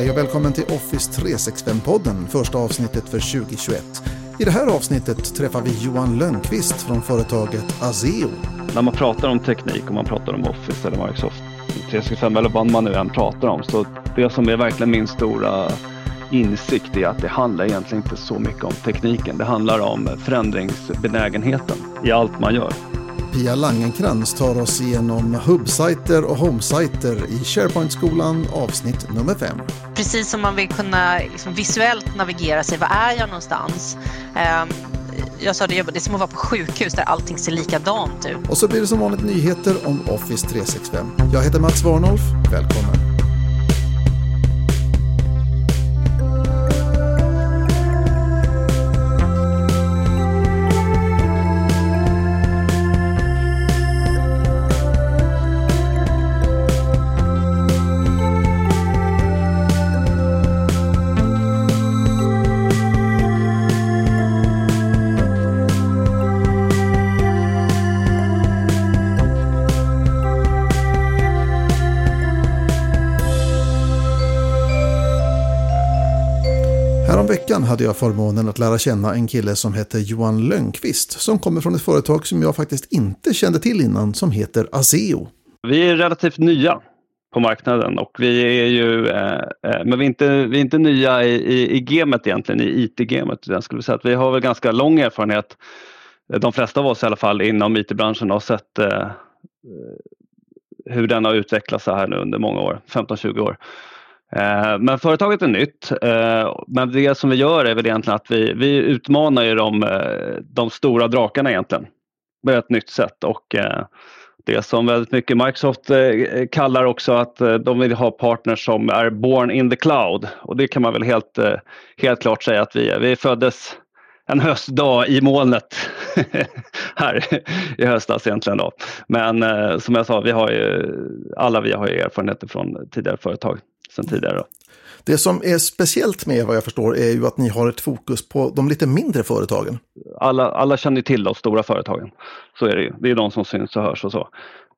Hej och välkommen till Office 365-podden, första avsnittet för 2021. I det här avsnittet träffar vi Johan Lönnqvist från företaget Azeo. När man pratar om teknik och man pratar om Office eller Microsoft 365 eller vad man nu än pratar om, så det som är verkligen min stora insikt är att det handlar egentligen inte så mycket om tekniken. Det handlar om förändringsbenägenheten i allt man gör. Pia Langenkrans tar oss igenom hubbsajter och homesajter i SharePoint-skolan avsnitt nummer 5. Precis som man vill kunna liksom visuellt navigera sig, var är jag någonstans? Ehm, jag sa det, det är som att vara på sjukhus där allting ser likadant ut. Och så blir det som vanligt nyheter om Office 365. Jag heter Mats Warnolf, välkommen. Veckan hade jag förmånen att lära känna en kille som heter Johan Lönnqvist som kommer från ett företag som jag faktiskt inte kände till innan som heter Aseo. Vi är relativt nya på marknaden och vi är ju, eh, eh men vi är inte, vi är inte nya i, i, i gamet egentligen, i IT-gamet. Jag skulle säga att vi har väl ganska lång erfarenhet, de flesta av oss i alla fall, inom IT-branschen har sett eh, eh, hur den har utvecklats så här nu under många år, 15-20 år. Eh, men företaget är nytt. Eh, men det som vi gör är väl egentligen att vi, vi utmanar ju de, eh, de stora drakarna egentligen med ett nytt sätt. Och det som väldigt mycket Microsoft kallar också att de vill ha partners som är born in the cloud. Och det kan man väl helt, helt klart säga att vi är. Vi föddes en höstdag i molnet här i höstas egentligen. Då. Men som jag sa, vi har ju, alla vi har ju erfarenheter från tidigare företag sedan tidigare. Då. Det som är speciellt med vad jag förstår är ju att ni har ett fokus på de lite mindre företagen. Alla, alla känner till de stora företagen. Så är det ju. Det är de som syns och hörs och så.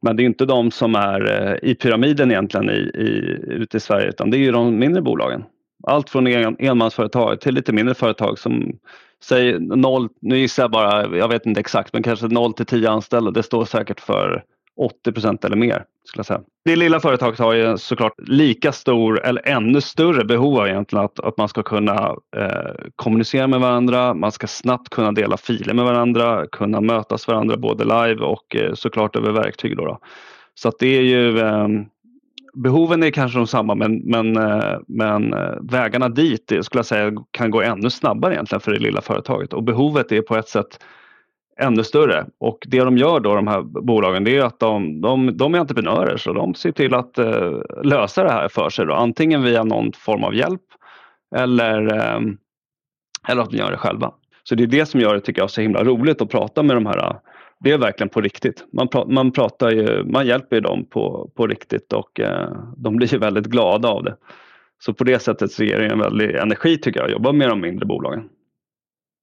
Men det är inte de som är eh, i pyramiden egentligen i, i, ute i Sverige utan det är ju de mindre bolagen. Allt från en, enmansföretag till lite mindre företag som säger noll, nu gissar jag bara, jag vet inte exakt, men kanske 0 till 10 anställda. Det står säkert för 80% eller mer. Skulle jag säga. Det lilla företaget har ju såklart lika stor eller ännu större behov av egentligen att, att man ska kunna eh, kommunicera med varandra, man ska snabbt kunna dela filer med varandra, kunna mötas varandra både live och eh, såklart över verktyg. Då, då. Så att det är ju eh, Behoven är kanske de samma men, men, eh, men eh, vägarna dit skulle jag säga kan gå ännu snabbare egentligen för det lilla företaget och behovet är på ett sätt ännu större. Och det de gör då, de här bolagen, det är att de, de, de är entreprenörer så de ser till att eh, lösa det här för sig. Då. Antingen via någon form av hjälp eller, eh, eller att de gör det själva. Så det är det som gör det, tycker jag, så himla roligt att prata med de här. Eh, det är verkligen på riktigt. Man, pra, man, pratar ju, man hjälper ju dem på, på riktigt och eh, de blir ju väldigt glada av det. Så på det sättet så ger det en väldig energi tycker jag, att jobba med de mindre bolagen.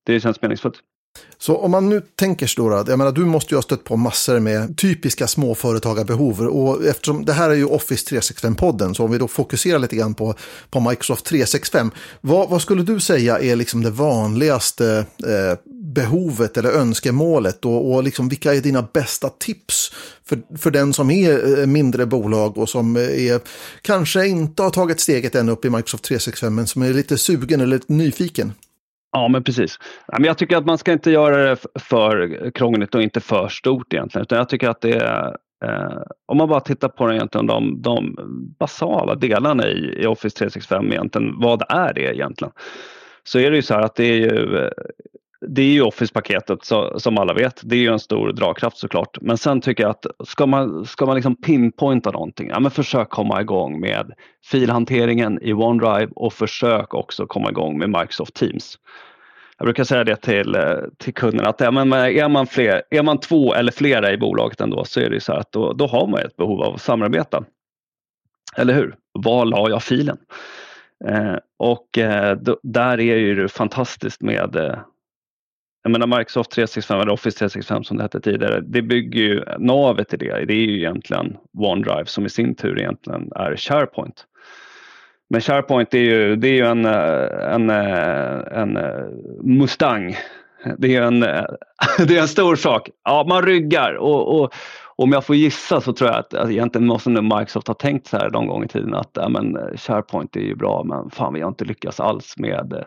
Det känns meningsfullt. Så om man nu tänker sig då, jag menar du måste ju ha stött på massor med typiska småföretagarbehov och eftersom det här är ju Office 365-podden så om vi då fokuserar lite grann på, på Microsoft 365, vad, vad skulle du säga är liksom det vanligaste eh, behovet eller önskemålet och, och liksom vilka är dina bästa tips för, för den som är eh, mindre bolag och som eh, är, kanske inte har tagit steget än upp i Microsoft 365 men som är lite sugen eller lite nyfiken? Ja, men precis. Jag tycker att man ska inte göra det för krångligt och inte för stort egentligen. Utan jag tycker att det är, eh, om man bara tittar på egentligen de, de basala delarna i, i Office 365, egentligen, vad är det egentligen? Så är det ju så här att det är ju det är ju Office-paketet så, som alla vet. Det är ju en stor dragkraft såklart. Men sen tycker jag att ska man, ska man liksom pinpointa någonting, ja, men försök komma igång med filhanteringen i OneDrive och försök också komma igång med Microsoft Teams. Jag brukar säga det till, eh, till kunderna att ja, men är, man fler, är man två eller flera i bolaget ändå så är det så att då, då har man ett behov av att samarbeta. Eller hur? Var la jag filen? Eh, och eh, då, där är ju det fantastiskt med eh, jag menar Microsoft 365 eller Office 365 som det hette tidigare, det bygger ju navet i det. Det är ju egentligen OneDrive som i sin tur egentligen är SharePoint. Men SharePoint är ju, det är ju en, eh, en, eh, en eh, Mustang. Det är en, det är en stor sak. Ja, man ryggar och, och om jag får gissa så tror jag att alltså, egentligen måste nu Microsoft ha tänkt så här någon gång i tiden att ja, men, SharePoint är ju bra men fan vi har inte lyckats alls med,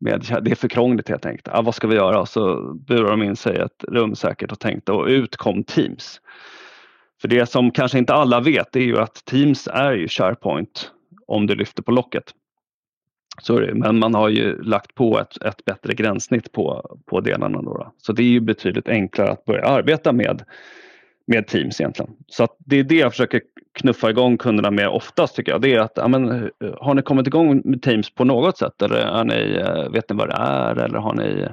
med det är för krångligt helt enkelt. Ja, vad ska vi göra? Så burar de in sig i ett rum säkert och tänkte och ut kom Teams. För det som kanske inte alla vet är ju att Teams är ju SharePoint om du lyfter på locket. Sorry. Men man har ju lagt på ett, ett bättre gränssnitt på, på delarna. Då, då. Så det är ju betydligt enklare att börja arbeta med, med Teams egentligen. Så att det är det jag försöker knuffa igång kunderna med oftast tycker jag. Det är att, ja, men, eh, har ni kommit igång med Teams på något sätt eller är ni, eh, vet ni vad det är eller har ni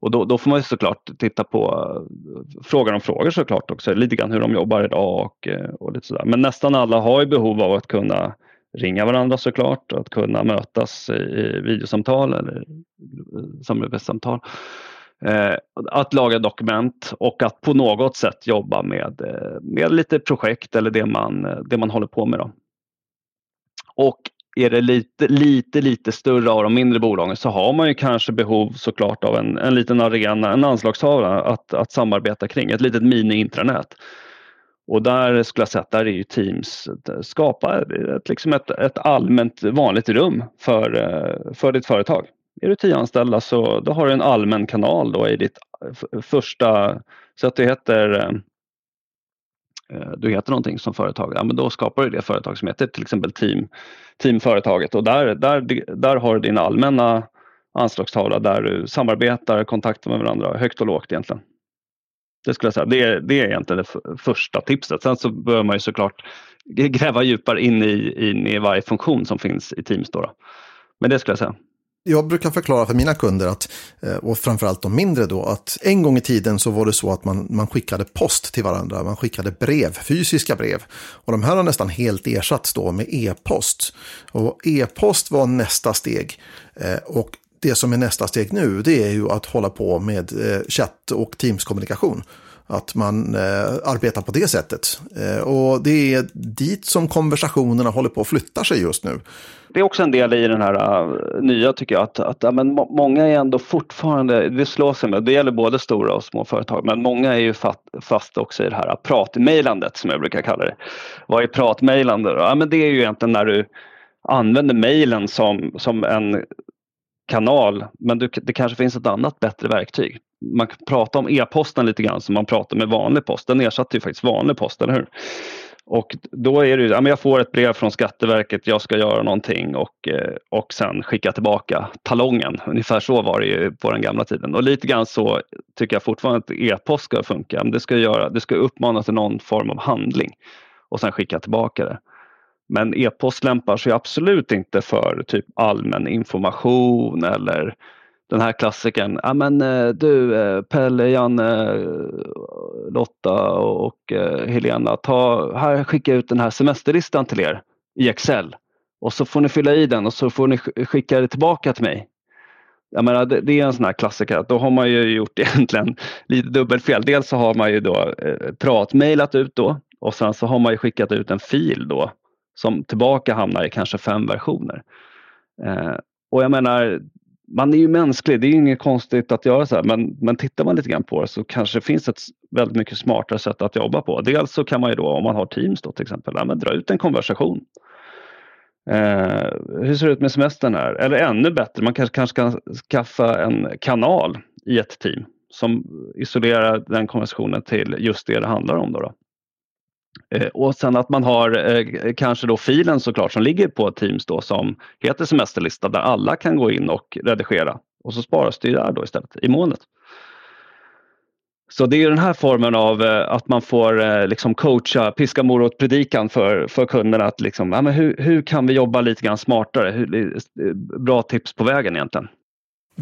och då, då får man såklart titta på eh, frågan om frågor såklart också, lite grann hur de jobbar idag och, och lite sådär. Men nästan alla har ju behov av att kunna ringa varandra såklart, att kunna mötas i videosamtal eller samarbetssamtal. Eh, att laga dokument och att på något sätt jobba med, eh, med lite projekt eller det man, det man håller på med. Då. Och är det lite, lite, lite större av de mindre bolagen så har man ju kanske behov såklart av en, en liten arena, en anslagstavla att, att samarbeta kring, ett litet mini-intranät. Och där skulle jag säga att där är ju Teams eh, skapa ett, liksom ett, ett allmänt vanligt rum för, eh, för ditt företag. Är du tio anställda så då har du en allmän kanal då i ditt första, så att du heter eh, du heter någonting som företag, ja, men då skapar du det företag som heter till exempel team, Teamföretaget och där, där, där har du din allmänna anslagstavla där du samarbetar, kontaktar med varandra högt och lågt egentligen. Det skulle jag säga. Det är, det är egentligen det första tipset. Sen så bör man ju såklart gräva djupare in i, in i varje funktion som finns i Teams. Då, då. Men det skulle jag säga. Jag brukar förklara för mina kunder, att, eh, och framförallt de mindre då, att en gång i tiden så var det så att man, man skickade post till varandra. Man skickade brev, fysiska brev. Och de här har nästan helt ersatts då med e-post. Och e-post var nästa steg. Eh, och det som är nästa steg nu det är ju att hålla på med eh, chatt och Teams-kommunikation. Att man eh, arbetar på det sättet. Eh, och det är dit som konversationerna håller på att flytta sig just nu. Det är också en del i den här uh, nya tycker jag att, att ja, men må många är ändå fortfarande, det slår sig med, det gäller både stora och små företag, men många är ju fast, fast också i det här pratmejlandet som jag brukar kalla det. Vad är pratmejlande? Ja, men det är ju egentligen när du använder mejlen som, som en kanal, men du, det kanske finns ett annat bättre verktyg. Man kan prata om e-posten lite grann som man pratar med vanlig post. Den ersatte ju faktiskt vanlig post, eller hur? Och då är det ja, men jag får ett brev från Skatteverket, jag ska göra någonting och, eh, och sen skicka tillbaka talongen. Ungefär så var det ju på den gamla tiden. Och lite grann så tycker jag fortfarande att e-post ska funka. Men det ska, göra, det ska uppmana till någon form av handling och sen skicka tillbaka det. Men e-post lämpar sig absolut inte för typ allmän information eller den här klassikern. Ja men eh, du eh, Pelle, Janne, eh, Lotta och Helena, ta, här skickar jag ut den här semesterlistan till er i Excel. Och så får ni fylla i den och så får ni skicka det tillbaka till mig. Jag menar, det, det är en sån här klassiker, då har man ju gjort egentligen lite dubbelfel. Dels så har man ju då eh, pratmejlat ut då och sen så har man ju skickat ut en fil då som tillbaka hamnar i kanske fem versioner. Eh, och jag menar, man är ju mänsklig, det är inget konstigt att göra så här, men, men tittar man lite grann på det så kanske det finns ett väldigt mycket smartare sätt att jobba på. Dels så kan man ju då, om man har Teams då till exempel, ja, dra ut en konversation. Eh, hur ser det ut med semestern här? Eller ännu bättre, man kanske, kanske kan skaffa en kanal i ett team som isolerar den konversationen till just det det handlar om. Då, då. Eh, och sen att man har eh, kanske då filen såklart som ligger på Teams då som heter semesterlista där alla kan gå in och redigera. Och så sparas det där då istället i molnet. Så det är den här formen av eh, att man får liksom coacha, piska morot predikan för, för kunderna. Att liksom, ja, men hur, hur kan vi jobba lite grann smartare? Hur, bra tips på vägen egentligen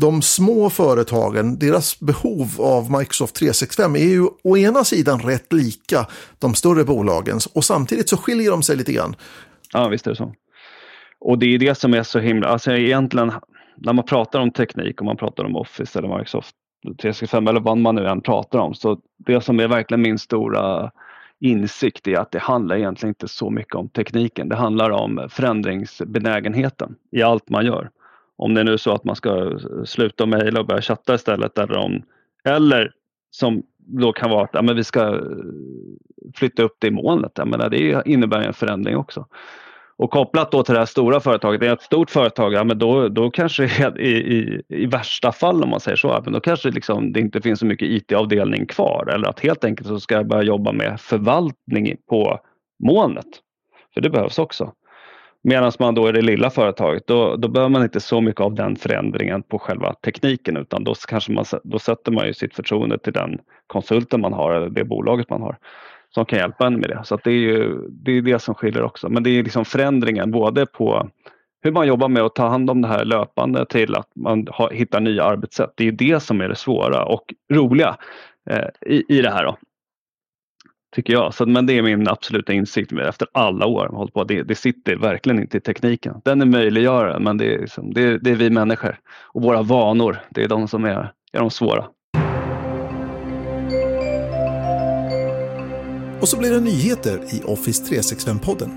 de små företagen, deras behov av Microsoft 365 är ju å ena sidan rätt lika de större bolagens och samtidigt så skiljer de sig lite grann. Ja, visst är det så. Och det är det som är så himla, alltså egentligen när man pratar om teknik och man pratar om Office eller Microsoft 365 eller vad man nu än pratar om, så det som är verkligen min stora insikt är att det handlar egentligen inte så mycket om tekniken. Det handlar om förändringsbenägenheten i allt man gör. Om det är nu så att man ska sluta mejla och börja chatta istället eller, om, eller som då kan vara att ja, men vi ska eh, flytta upp det i molnet. Jag menar, det innebär en förändring också. Och kopplat då till det här stora företaget, det är ett stort företag, ja, men då, då kanske i, i, i värsta fall om man säger så, men då kanske liksom det inte finns så mycket IT-avdelning kvar eller att helt enkelt så ska jag börja jobba med förvaltning på molnet. För det behövs också. Medan man då i det lilla företaget, då, då behöver man inte så mycket av den förändringen på själva tekniken utan då, kanske man, då sätter man ju sitt förtroende till den konsulten man har eller det bolaget man har som kan hjälpa en med det. Så det är ju det, är det som skiljer också. Men det är liksom förändringen både på hur man jobbar med att ta hand om det här löpande till att man har, hittar nya arbetssätt. Det är det som är det svåra och roliga eh, i, i det här. Då. Tycker jag. Så, men det är min absoluta insikt med efter alla år. Hållit på. Det, det sitter verkligen inte i tekniken. Den är möjliggörare men det är, liksom, det, är, det är vi människor och våra vanor. Det är de som är, är de svåra. Och så blir det nyheter i Office 365-podden.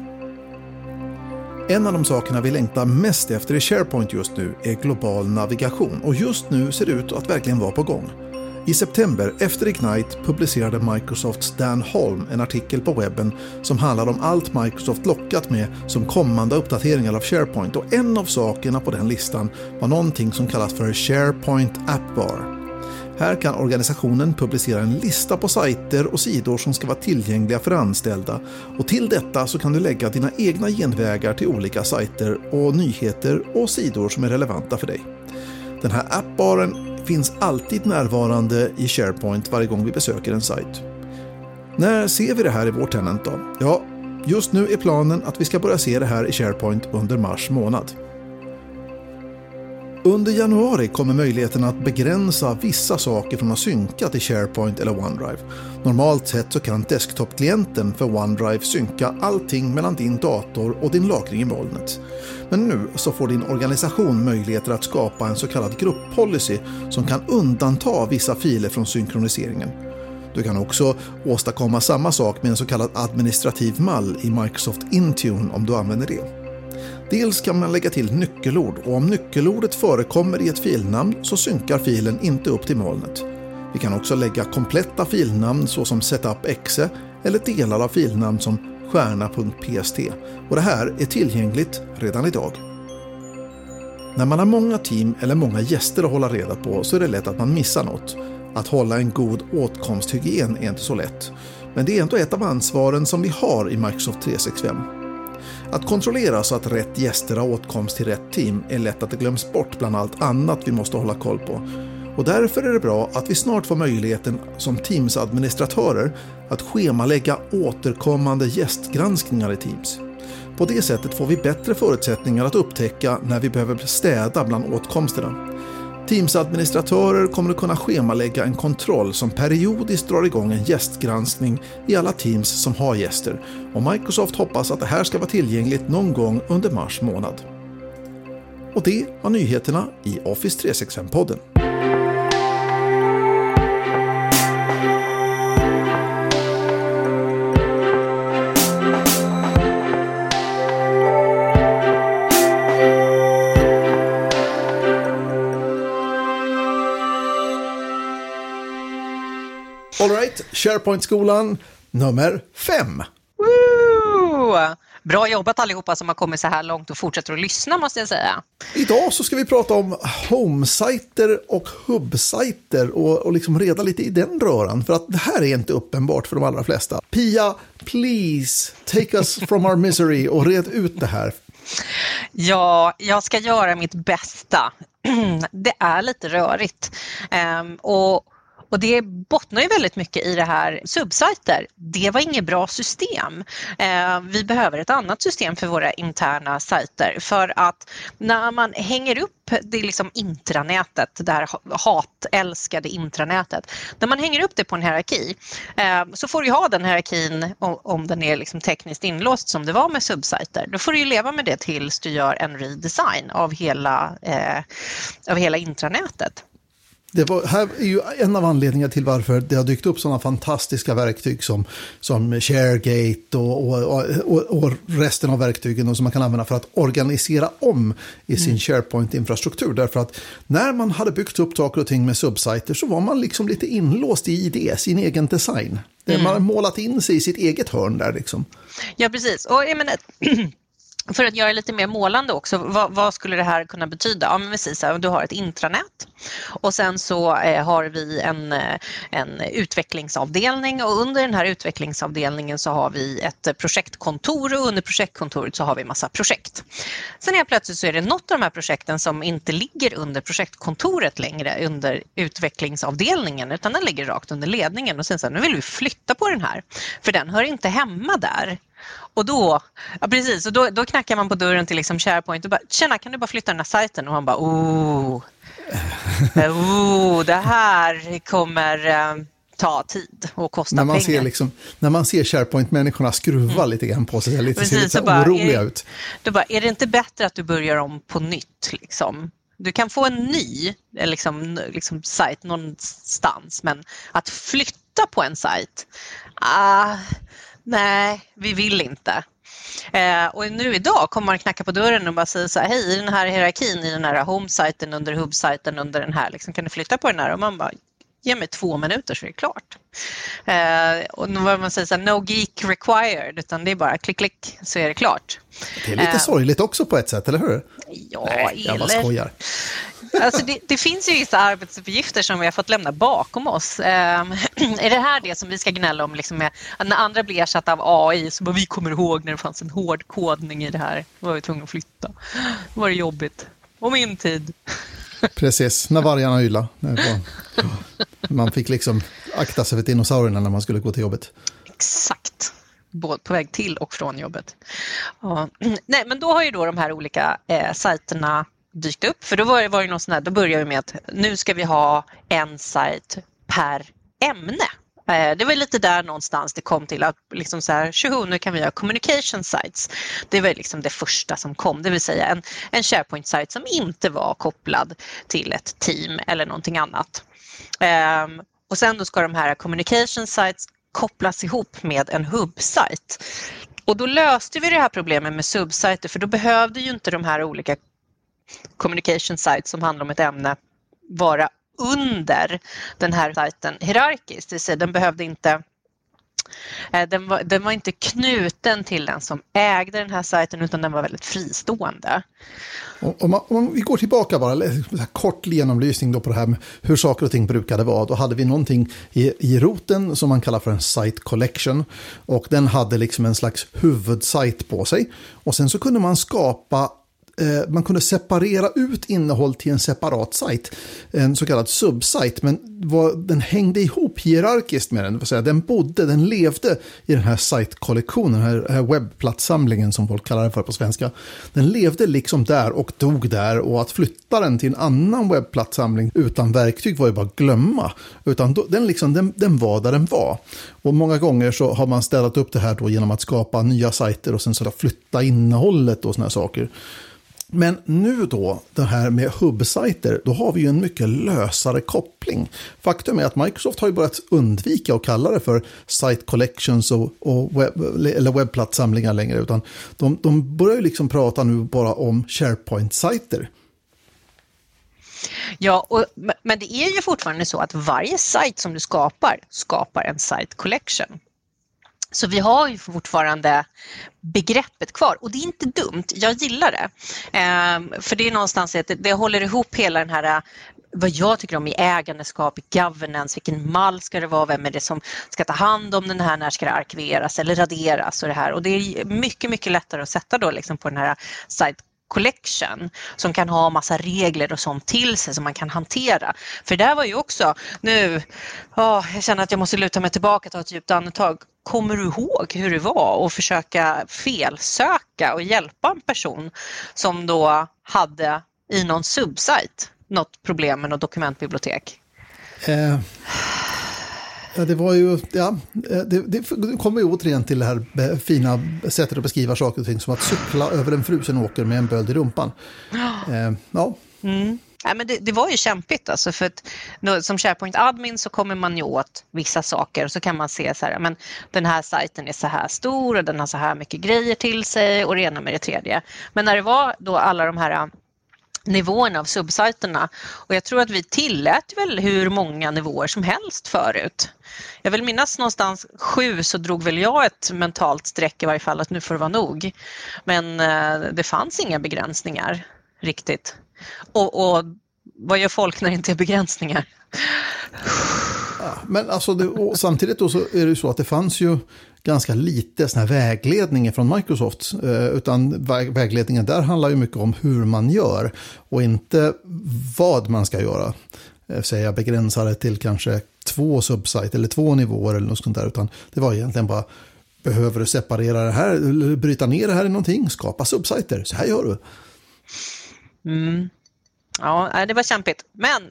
En av de sakerna vi längtar mest efter i SharePoint just nu är global navigation och just nu ser det ut att verkligen vara på gång. I september, efter Ignite, publicerade Microsofts Dan Holm en artikel på webben som handlade om allt Microsoft lockat med som kommande uppdateringar av SharePoint och en av sakerna på den listan var någonting som kallas för SharePoint App Bar. Här kan organisationen publicera en lista på sajter och sidor som ska vara tillgängliga för anställda och till detta så kan du lägga dina egna genvägar till olika sajter och nyheter och sidor som är relevanta för dig. Den här appbaren finns alltid närvarande i SharePoint varje gång vi besöker en sajt. När ser vi det här i vår tenant då? Ja, just nu är planen att vi ska börja se det här i SharePoint under mars månad. Under januari kommer möjligheten att begränsa vissa saker från att synka till SharePoint eller OneDrive. Normalt sett så kan desktopklienten för OneDrive synka allting mellan din dator och din lagring i molnet. Men nu så får din organisation möjligheter att skapa en så kallad grupppolicy som kan undanta vissa filer från synkroniseringen. Du kan också åstadkomma samma sak med en så kallad administrativ mall i Microsoft Intune om du använder det. Dels kan man lägga till nyckelord och om nyckelordet förekommer i ett filnamn så synkar filen inte upp till molnet. Vi kan också lägga kompletta filnamn såsom setup.exe eller delar av filnamn som stjärna.pst och det här är tillgängligt redan idag. När man har många team eller många gäster att hålla reda på så är det lätt att man missar något. Att hålla en god åtkomsthygien är inte så lätt. Men det är ändå ett av ansvaren som vi har i Microsoft 365. Att kontrollera så att rätt gäster har åtkomst till rätt team är lätt att det glöms bort bland allt annat vi måste hålla koll på. Och därför är det bra att vi snart får möjligheten som Teams-administratörer att schemalägga återkommande gästgranskningar i Teams. På det sättet får vi bättre förutsättningar att upptäcka när vi behöver städa bland åtkomsterna. Teams-administratörer kommer att kunna schemalägga en kontroll som periodiskt drar igång en gästgranskning i alla Teams som har gäster och Microsoft hoppas att det här ska vara tillgängligt någon gång under mars månad. Och det var nyheterna i Office 365-podden. SharePoint-skolan nummer fem. Woo! Bra jobbat allihopa som har kommit så här långt och fortsätter att lyssna måste jag säga. Idag så ska vi prata om homesajter och hubbsajter och, och liksom reda lite i den röran för att det här är inte uppenbart för de allra flesta. Pia, please take us from our misery och red ut det här. Ja, jag ska göra mitt bästa. Det är lite rörigt. Um, och och det bottnar ju väldigt mycket i det här subsajter. Det var inget bra system. Eh, vi behöver ett annat system för våra interna sajter för att när man hänger upp det liksom intranätet, det här hatälskade intranätet. När man hänger upp det på en hierarki eh, så får du ha den hierarkin om den är liksom tekniskt inlåst som det var med subsajter. Då får du leva med det tills du gör en redesign av hela, eh, av hela intranätet. Det var, här är ju en av anledningarna till varför det har dykt upp sådana fantastiska verktyg som, som ShareGate och, och, och, och resten av verktygen som man kan använda för att organisera om i sin mm. SharePoint-infrastruktur. Därför att när man hade byggt upp saker och ting med subsiter så var man liksom lite inlåst i det, sin egen design. Mm. Man har målat in sig i sitt eget hörn där liksom. Ja, precis. Och jag menar, för att göra det lite mer målande också, vad, vad, skulle det här kunna betyda? Ja, men precis, du har ett intranät och sen så eh, har vi en, eh, en utvecklingsavdelning och under den här utvecklingsavdelningen så har vi ett projektkontor och under projektkontoret så har vi massa projekt. Sen helt plötsligt så är det något av de här projekten som inte ligger under projektkontoret längre under utvecklingsavdelningen utan den ligger rakt under ledningen och sen så här, nu vill vi flytta på den här för den hör inte hemma där. Och då, ja precis, och då, då knackar man på dörren till liksom SharePoint och bara “tjena, kan du bara flytta den här sajten?” och man bara “oh, oh det här kommer eh, ta tid och kosta när man pengar”. Ser liksom, när man ser SharePoint-människorna skruva mm. lite grann på sig, lite, precis, ser lite bara, oroliga är, ut. Då bara, är det inte bättre att du börjar om på nytt? Liksom? Du kan få en ny eh, liksom, liksom, sajt någonstans, men att flytta på en sajt, ah, nej, vi vill inte. Eh, och nu idag kommer man knacka på dörren och bara säga så här, hej, i den här hierarkin, i den här home-sajten, under hub-sajten, under den här, liksom, kan du flytta på den här? Och man bara, ge mig två minuter så är det klart. Eh, och vad man säger så här, no geek required, utan det är bara klick, klick så är det klart. Det är lite eh, sorgligt också på ett sätt, eller hur? Ja, Nej, jag bara skojar. Alltså det, det, finns ju vissa arbetsuppgifter som vi har fått lämna bakom oss. Eh, är det här det som vi ska gnälla om? Liksom med, när andra blir ersatta av AI så bara vi kommer ihåg när det fanns en hård kodning i det här. Då var vi tvungna att flytta. Då var det jobbigt. Och min tid. Precis, när vargarna ylade. Man fick liksom akta sig för dinosaurierna när man skulle gå till jobbet. Exakt. Både på väg till och från jobbet. Ja. Nej, men då har ju då de här olika eh, sajterna dykt upp. För då var det, var det någon sån här, då började vi med att nu ska vi ha en sajt per ämne. Eh, det var lite där någonstans det kom till att liksom så här, tjoho, nu kan vi ha communication sites. Det var liksom det första som kom, det vill säga en, en SharePoint-sajt som inte var kopplad till ett team eller någonting annat. Um, och sen då ska de här communication sites kopplas ihop med en hub-sajt. Och då löste vi det här problemet med subsajter för då behövde ju inte de här olika communication site som handlar om ett ämne vara under den här sajten hierarkiskt, det vill säga den behövde inte eh, den var, den var, inte knuten till den som ägde den här sajten utan den var väldigt fristående. Om, man, om vi går tillbaka bara, liksom kort genomlysning då på det här med hur saker och ting brukade vara. Då hade vi någonting i, i roten som man kallar för en site collection. Och den hade liksom en slags huvudsajt på sig. Och sen så kunde man skapa Eh, man kunde separera ut innehåll till en separat sajt, en så kallad subsajt, men vad, den hängde ihop hierarkiskt med den, det vill säga den bodde, den levde i den här sajtkollektionen, den här, här webbplatssamlingen som folk kallar det för på svenska. Den levde liksom där och dog där och att flytta den till en annan webbplatssamling utan verktyg var ju bara att glömma. Utan då, den, liksom, den, den var där den var. Och många gånger så har man städat upp det här då genom att skapa nya sajter och sen så flytta innehållet och sådana här saker. Men nu då, det här med hubbsajter, då har vi ju en mycket lösare koppling. Faktum är att Microsoft har ju börjat undvika att kalla det för site collections och, och webb, eller webbplatssamlingar längre, utan de, de börjar ju liksom prata nu bara om SharePoint-sajter. Ja, och, men det är ju fortfarande så att varje sajt som du skapar skapar en site collection. Så vi har ju fortfarande begreppet kvar och det är inte dumt, jag gillar det. Ehm, för det är någonstans att det, det håller ihop hela den här vad jag tycker om i ägandeskap, i governance, vilken mall ska det vara, vem är det som ska ta hand om den här, när ska det arkiveras eller raderas och det här. Och det är mycket, mycket lättare att sätta då liksom på den här site collection som kan ha massa regler och sånt till sig som man kan hantera. För där var ju också, nu, oh, jag känner att jag måste luta mig tillbaka, ta ett djupt andetag. Kommer du ihåg hur det var att försöka felsöka och hjälpa en person som då hade i någon subsite något problem med något dokumentbibliotek? Uh Ja, det var ju, ja, det, det kommer ju återigen till det här fina sättet att beskriva saker och ting som att cykla över en frusen åker med en böld i rumpan. Eh, ja. Mm. Nej, men det, det, var ju kämpigt alltså för att som SharePoint admin så kommer man ju åt vissa saker och så kan man se så här, men den här sajten är så här stor och den har så här mycket grejer till sig och det ena med det tredje. Men när det var då alla de här nivåerna av subsajterna och jag tror att vi tillät väl hur många nivåer som helst förut. Jag vill minnas någonstans sju så drog väl jag ett mentalt streck i varje fall att nu får det vara nog. Men eh, det fanns inga begränsningar riktigt. Och, och vad gör folk när det inte är begränsningar? Men alltså det, samtidigt då så är det ju så att det fanns ju ganska lite sån här vägledning från Microsoft. Eh, utan vägledningen där handlar ju mycket om hur man gör och inte vad man ska göra. Eh, säga begränsa det till kanske två subsite eller två nivåer eller något sånt där. Utan det var egentligen bara behöver du separera det här, eller bryta ner det här i någonting, skapa subsiter, så här gör du. Mm. Ja, det var kämpigt. Men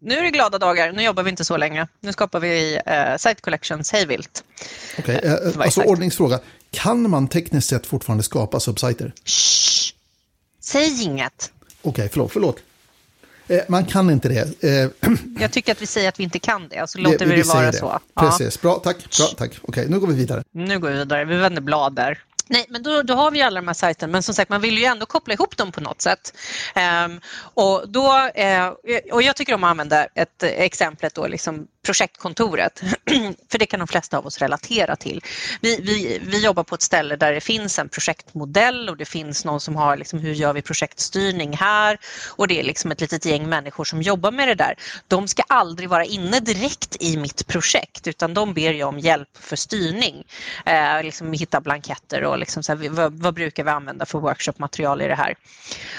nu är det glada dagar, nu jobbar vi inte så länge. Nu skapar vi uh, Site Collections hejvilt. Okej, okay. uh, eh, alltså ordningsfråga. Kan man tekniskt sett fortfarande skapa subsiter? Shh. Säg inget. Okej, okay, förlåt, förlåt. Eh, man kan inte det. Eh, jag tycker att vi säger att vi inte kan det, så låter det, vi det vara det. så. Precis, ja. bra, tack. Bra, tack. Okej, nu går vi vidare. Nu går vi vidare, vi vänder blad där. Nej, men då, då har vi alla de här sajterna, men som sagt man vill ju ändå koppla ihop dem på något sätt. Um, och, då, uh, och jag tycker om att använda ett exemplet då, liksom projektkontoret, för det kan de flesta av oss relatera till. Vi, vi, vi jobbar på ett ställe där det finns en projektmodell och det finns någon som har liksom, hur gör vi projektstyrning här och det är liksom ett litet gäng människor som jobbar med det där. De ska aldrig vara inne direkt i mitt projekt utan de ber jag om hjälp för styrning. Eh, liksom hitta blanketter och liksom så här, vad, vad, brukar vi använda för workshopmaterial i det här?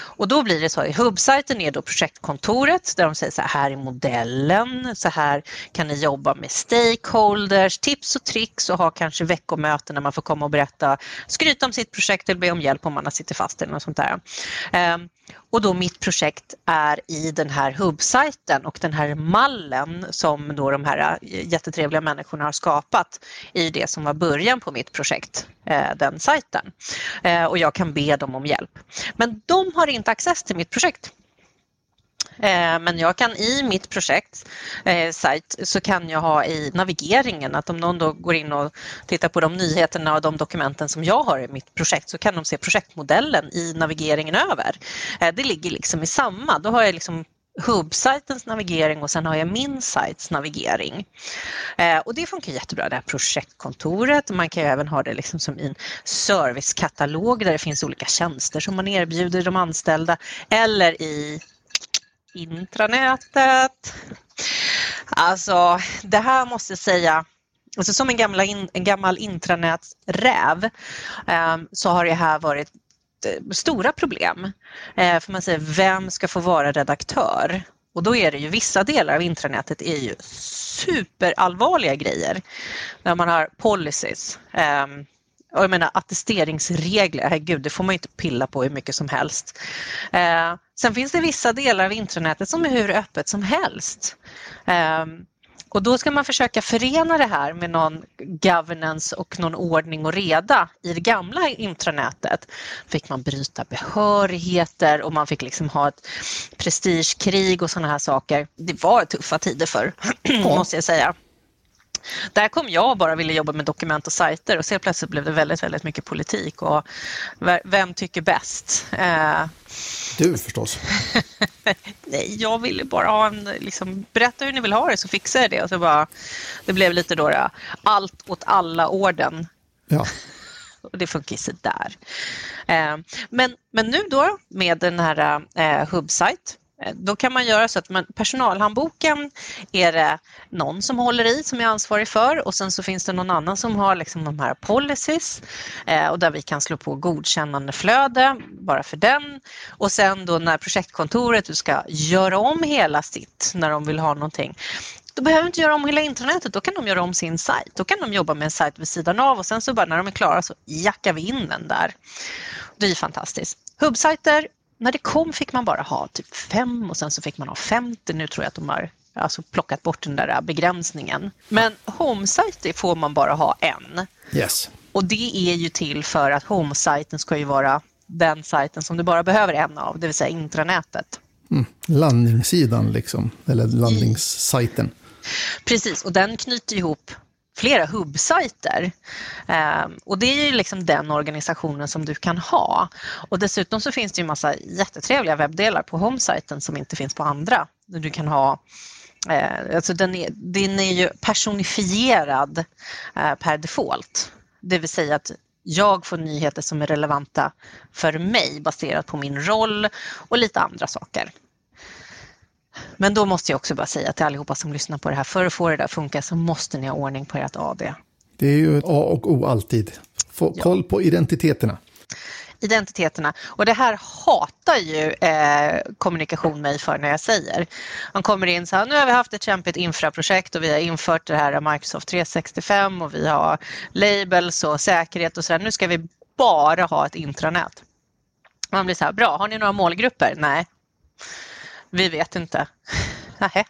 Och då blir det så, i hubbsajten är då projektkontoret där de säger så här, här är modellen, så här kan ni jobba med stakeholders, tips och tricks och ha kanske veckomöten när man får komma och berätta, skryta om sitt projekt eller be om hjälp om man har fast eller något sånt där. Ehm, och då mitt projekt är i den här hubbsajten och den här mallen som då de här eh, jättetrevliga människorna har skapat i det som var början på mitt projekt, eh, den sajten. Eh, och jag kan be dem om hjälp. Men de har inte access till mitt projekt. Eh, men jag kan i mitt projekt eh, sajt så kan jag ha i navigeringen att om någon då går in och tittar på de nyheterna och de dokumenten som jag har i mitt projekt så kan de se projektmodellen i navigeringen över. Eh, det ligger liksom i samma. Då har jag liksom hubbsajtens navigering och sen har jag min sajts navigering. Eh, och det funkar jättebra, det här projektkontoret. Man kan även ha det liksom som i en servicekatalog där det finns olika tjänster som man erbjuder de anställda eller i intranätet. Alltså, det här måste jag säga, alltså som en, gamla in, en gammal intranätsräv eh, så har det här varit eh, stora problem. Eh, för man säger, vem ska få vara redaktör? Och då är det ju vissa delar av intranätet är ju superallvarliga grejer. När man har policies. Eh, och jag menar attesteringsregler, herregud, det får man ju inte pilla på hur mycket som helst. Eh, sen finns det vissa delar av intranätet som är hur öppet som helst. Eh, och då ska man försöka förena det här med någon governance och någon ordning och reda. I det gamla intranätet fick man bryta behörigheter och man fick liksom ha ett prestigekrig och sådana här saker. Det var tuffa tider för måste jag säga. Där kom jag bara ville jobba med dokument och sajter och så plötsligt blev det väldigt, väldigt mycket politik och vem tycker bäst? Eh, du förstås. Nej, jag ville bara ha en, liksom, berätta hur ni vill ha det så fixar jag det. Och så bara, det blev lite då det, allt åt alla orden. Ja. Och det funkar sådär. Eh, men, men nu då med den här eh, Hubsite Eh, Eh, då kan man göra så att man, personalhandboken är det någon som håller i som är ansvarig för och sen så finns det någon annan som har liksom de här policies eh, och där vi kan slå på godkännande flöde bara för den. Och sen då när projektkontoret ska göra om hela sitt när de vill ha någonting då behöver de inte göra om hela intranätet, då kan de göra om sin sajt. Då kan de jobba med en sajt vid sidan av och sen så bara när de är klara så jackar vi in den där. Det är fantastiskt. Hubbsajter när det kom fick man bara ha typ fem och sen så fick man ha 50. Nu tror jag att de har alltså plockat bort den där begränsningen. Men homesite får man bara ha en. Yes. Och det är ju till för att homesajten ska ju vara den sajten som du bara behöver en av, det vill säga intranätet. Mm. Landningssidan liksom, eller landningssajten. Precis, och den knyter ihop flera hubbsajter. Ehm, och det är ju liksom den organisationen som du kan ha. Och dessutom så finns det ju massa jättetrevliga webbdelar på homesajten som inte finns på andra. Du kan ha eh, alltså den, är, den är ju personifierad eh, per default. Det vill säga att jag får nyheter som är relevanta för mig baserat på min roll och lite andra saker. Men då måste jag också bara säga till allihopa som lyssnar på det här, för att få det där att funka så måste ni ha ordning på ert AD. Det är ju A och O alltid. Få ja. koll på identiteterna. Identiteterna. Och det här hatar ju eh, kommunikation mig för när jag säger. Man kommer in så här, nu har vi haft ett kämpigt infraprojekt och vi har infört det här Microsoft 365 och vi har labels och säkerhet och så där. Nu ska vi bara ha ett intranät. Man blir så här, bra, har ni några målgrupper? Nej. Vi vet inte. Nähä.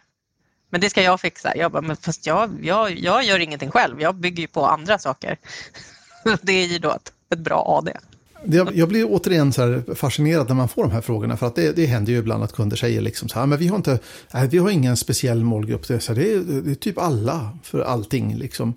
Men det ska jag fixa. Jag bara, men fast jag, jag, jag gör ingenting själv. Jag bygger ju på andra saker. Det är ju då ett, ett bra AD. Jag, jag blir återigen så fascinerad när man får de här frågorna. För att det, det händer ju ibland att kunder säger liksom så här, men vi har, inte, nej, vi har ingen speciell målgrupp. Det är, så här, det, är, det är typ alla för allting. Liksom.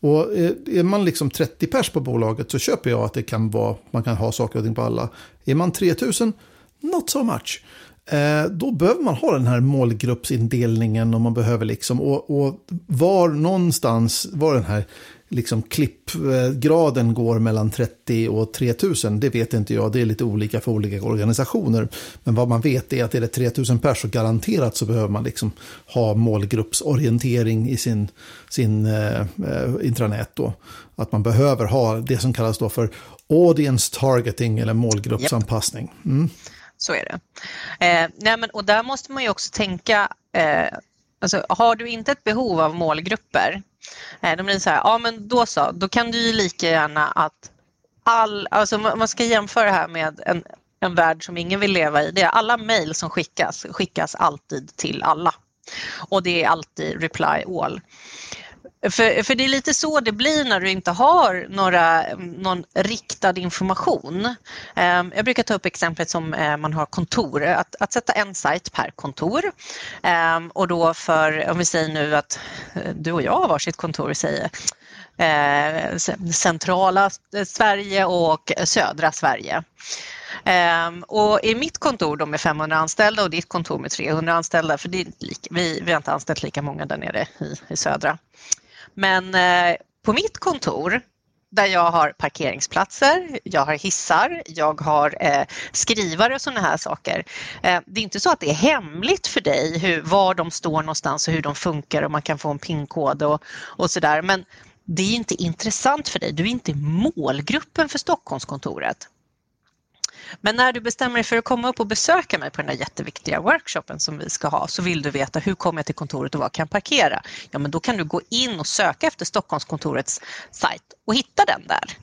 Och eh, är man liksom 30 pers på bolaget så köper jag att det kan vara, man kan ha saker och ting på alla. Är man 3000, not so much. Eh, då behöver man ha den här målgruppsindelningen och man behöver liksom, och, och var någonstans, var den här liksom klippgraden går mellan 30 och 3000, det vet inte jag, det är lite olika för olika organisationer. Men vad man vet är att är det 3000 pers så garanterat så behöver man liksom ha målgruppsorientering i sin, sin eh, eh, intranät då. Att man behöver ha det som kallas då för audience targeting eller målgruppsanpassning. Mm. Så är det. Eh, nej men, och där måste man ju också tänka, eh, alltså, har du inte ett behov av målgrupper, eh, då blir det så här, ja men då så, då kan du ju lika gärna att all, alltså man ska jämföra det här med en, en värld som ingen vill leva i. Det är alla mejl som skickas, skickas alltid till alla. Och det är alltid reply all. För, för det är lite så det blir när du inte har några, någon riktad information. Ehm, jag brukar ta upp exemplet som eh, man har kontor, att, att sätta en sajt per kontor. Ehm, och då för, om vi säger nu att eh, du och jag har varsitt kontor, säger eh, centrala Sverige och södra Sverige. Ehm, och i mitt kontor då med 500 anställda och ditt kontor med 300 anställda, för det är lika, vi, vi har inte anställt lika många där nere i, i södra. Men eh, på mitt kontor där jag har parkeringsplatser, jag har hissar, jag har eh, skrivare och sådana här saker. Eh, det är inte så att det är hemligt för dig hur, var de står någonstans och hur de funkar och man kan få en pinkod och, och sådär. Men det är inte intressant för dig. Du är inte målgruppen för Stockholmskontoret. Men när du bestämmer dig för att komma upp och besöka mig på den här jätteviktiga workshopen som vi ska ha så vill du veta hur kommer jag till kontoret och var kan jag parkera? Ja, men då kan du gå in och söka efter Stockholmskontorets sajt och hitta den där.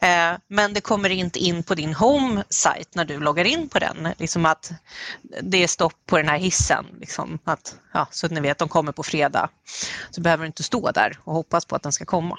Eh, men det kommer inte in på din home site när du loggar in på den. Liksom att det är stopp på den här hissen. Liksom att, ja, så att ni vet, de kommer på fredag. Så behöver du inte stå där och hoppas på att den ska komma.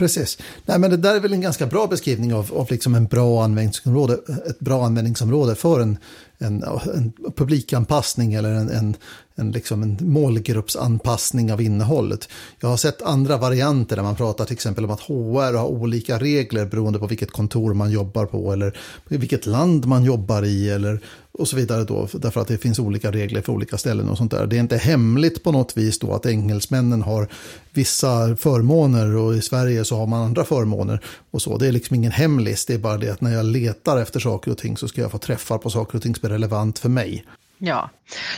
Precis. Nej, men det där är väl en ganska bra beskrivning av, av liksom en bra användningsområde, ett bra användningsområde för en, en, en publikanpassning eller en, en, en, liksom en målgruppsanpassning av innehållet. Jag har sett andra varianter där man pratar till exempel om att HR har olika regler beroende på vilket kontor man jobbar på eller vilket land man jobbar i eller och så vidare då, därför att det finns olika regler för olika ställen och sånt där. Det är inte hemligt på något vis då att engelsmännen har vissa förmåner och i Sverige så har man andra förmåner och så. Det är liksom ingen hemlis, det är bara det att när jag letar efter saker och ting så ska jag få träffar på saker och ting som är relevant för mig. Ja,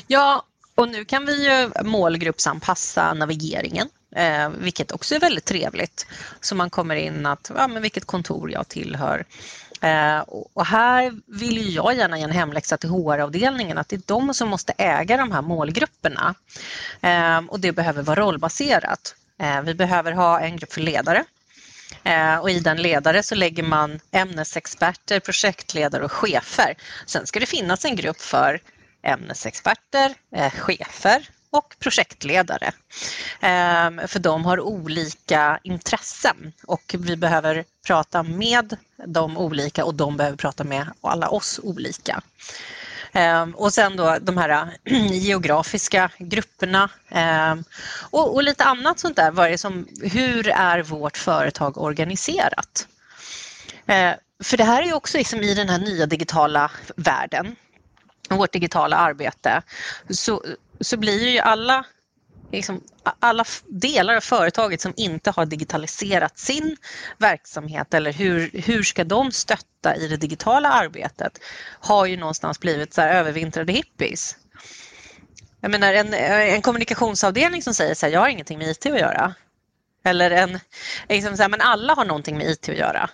ja och nu kan vi ju målgruppsanpassa navigeringen. Eh, vilket också är väldigt trevligt. Så man kommer in att, ja men vilket kontor jag tillhör. Eh, och här vill jag gärna ge en hemläxa till HR-avdelningen att det är de som måste äga de här målgrupperna. Eh, och det behöver vara rollbaserat. Eh, vi behöver ha en grupp för ledare Eh, och i den ledare så lägger man ämnesexperter, projektledare och chefer. Sen ska det finnas en grupp för ämnesexperter, eh, chefer och projektledare. Eh, för de har olika intressen och vi behöver prata med de olika och de behöver prata med alla oss olika. Ehm, och sen då de här eh, geografiska grupperna ehm, och, och, lite annat sånt där. Vad är som, hur är vårt företag organiserat? Ehm, för det här är ju också liksom i den här nya digitala världen, vårt digitala arbete, så, så blir ju alla liksom, alla delar av företaget som inte har digitaliserat sin verksamhet eller hur, hur ska de stötta i det digitala arbetet har ju någonstans blivit så här övervintrade hippies. Jag menar en, en kommunikationsavdelning som säger så här, jag har ingenting med IT att göra. Eller en, liksom så här, men alla har någonting med IT att göra.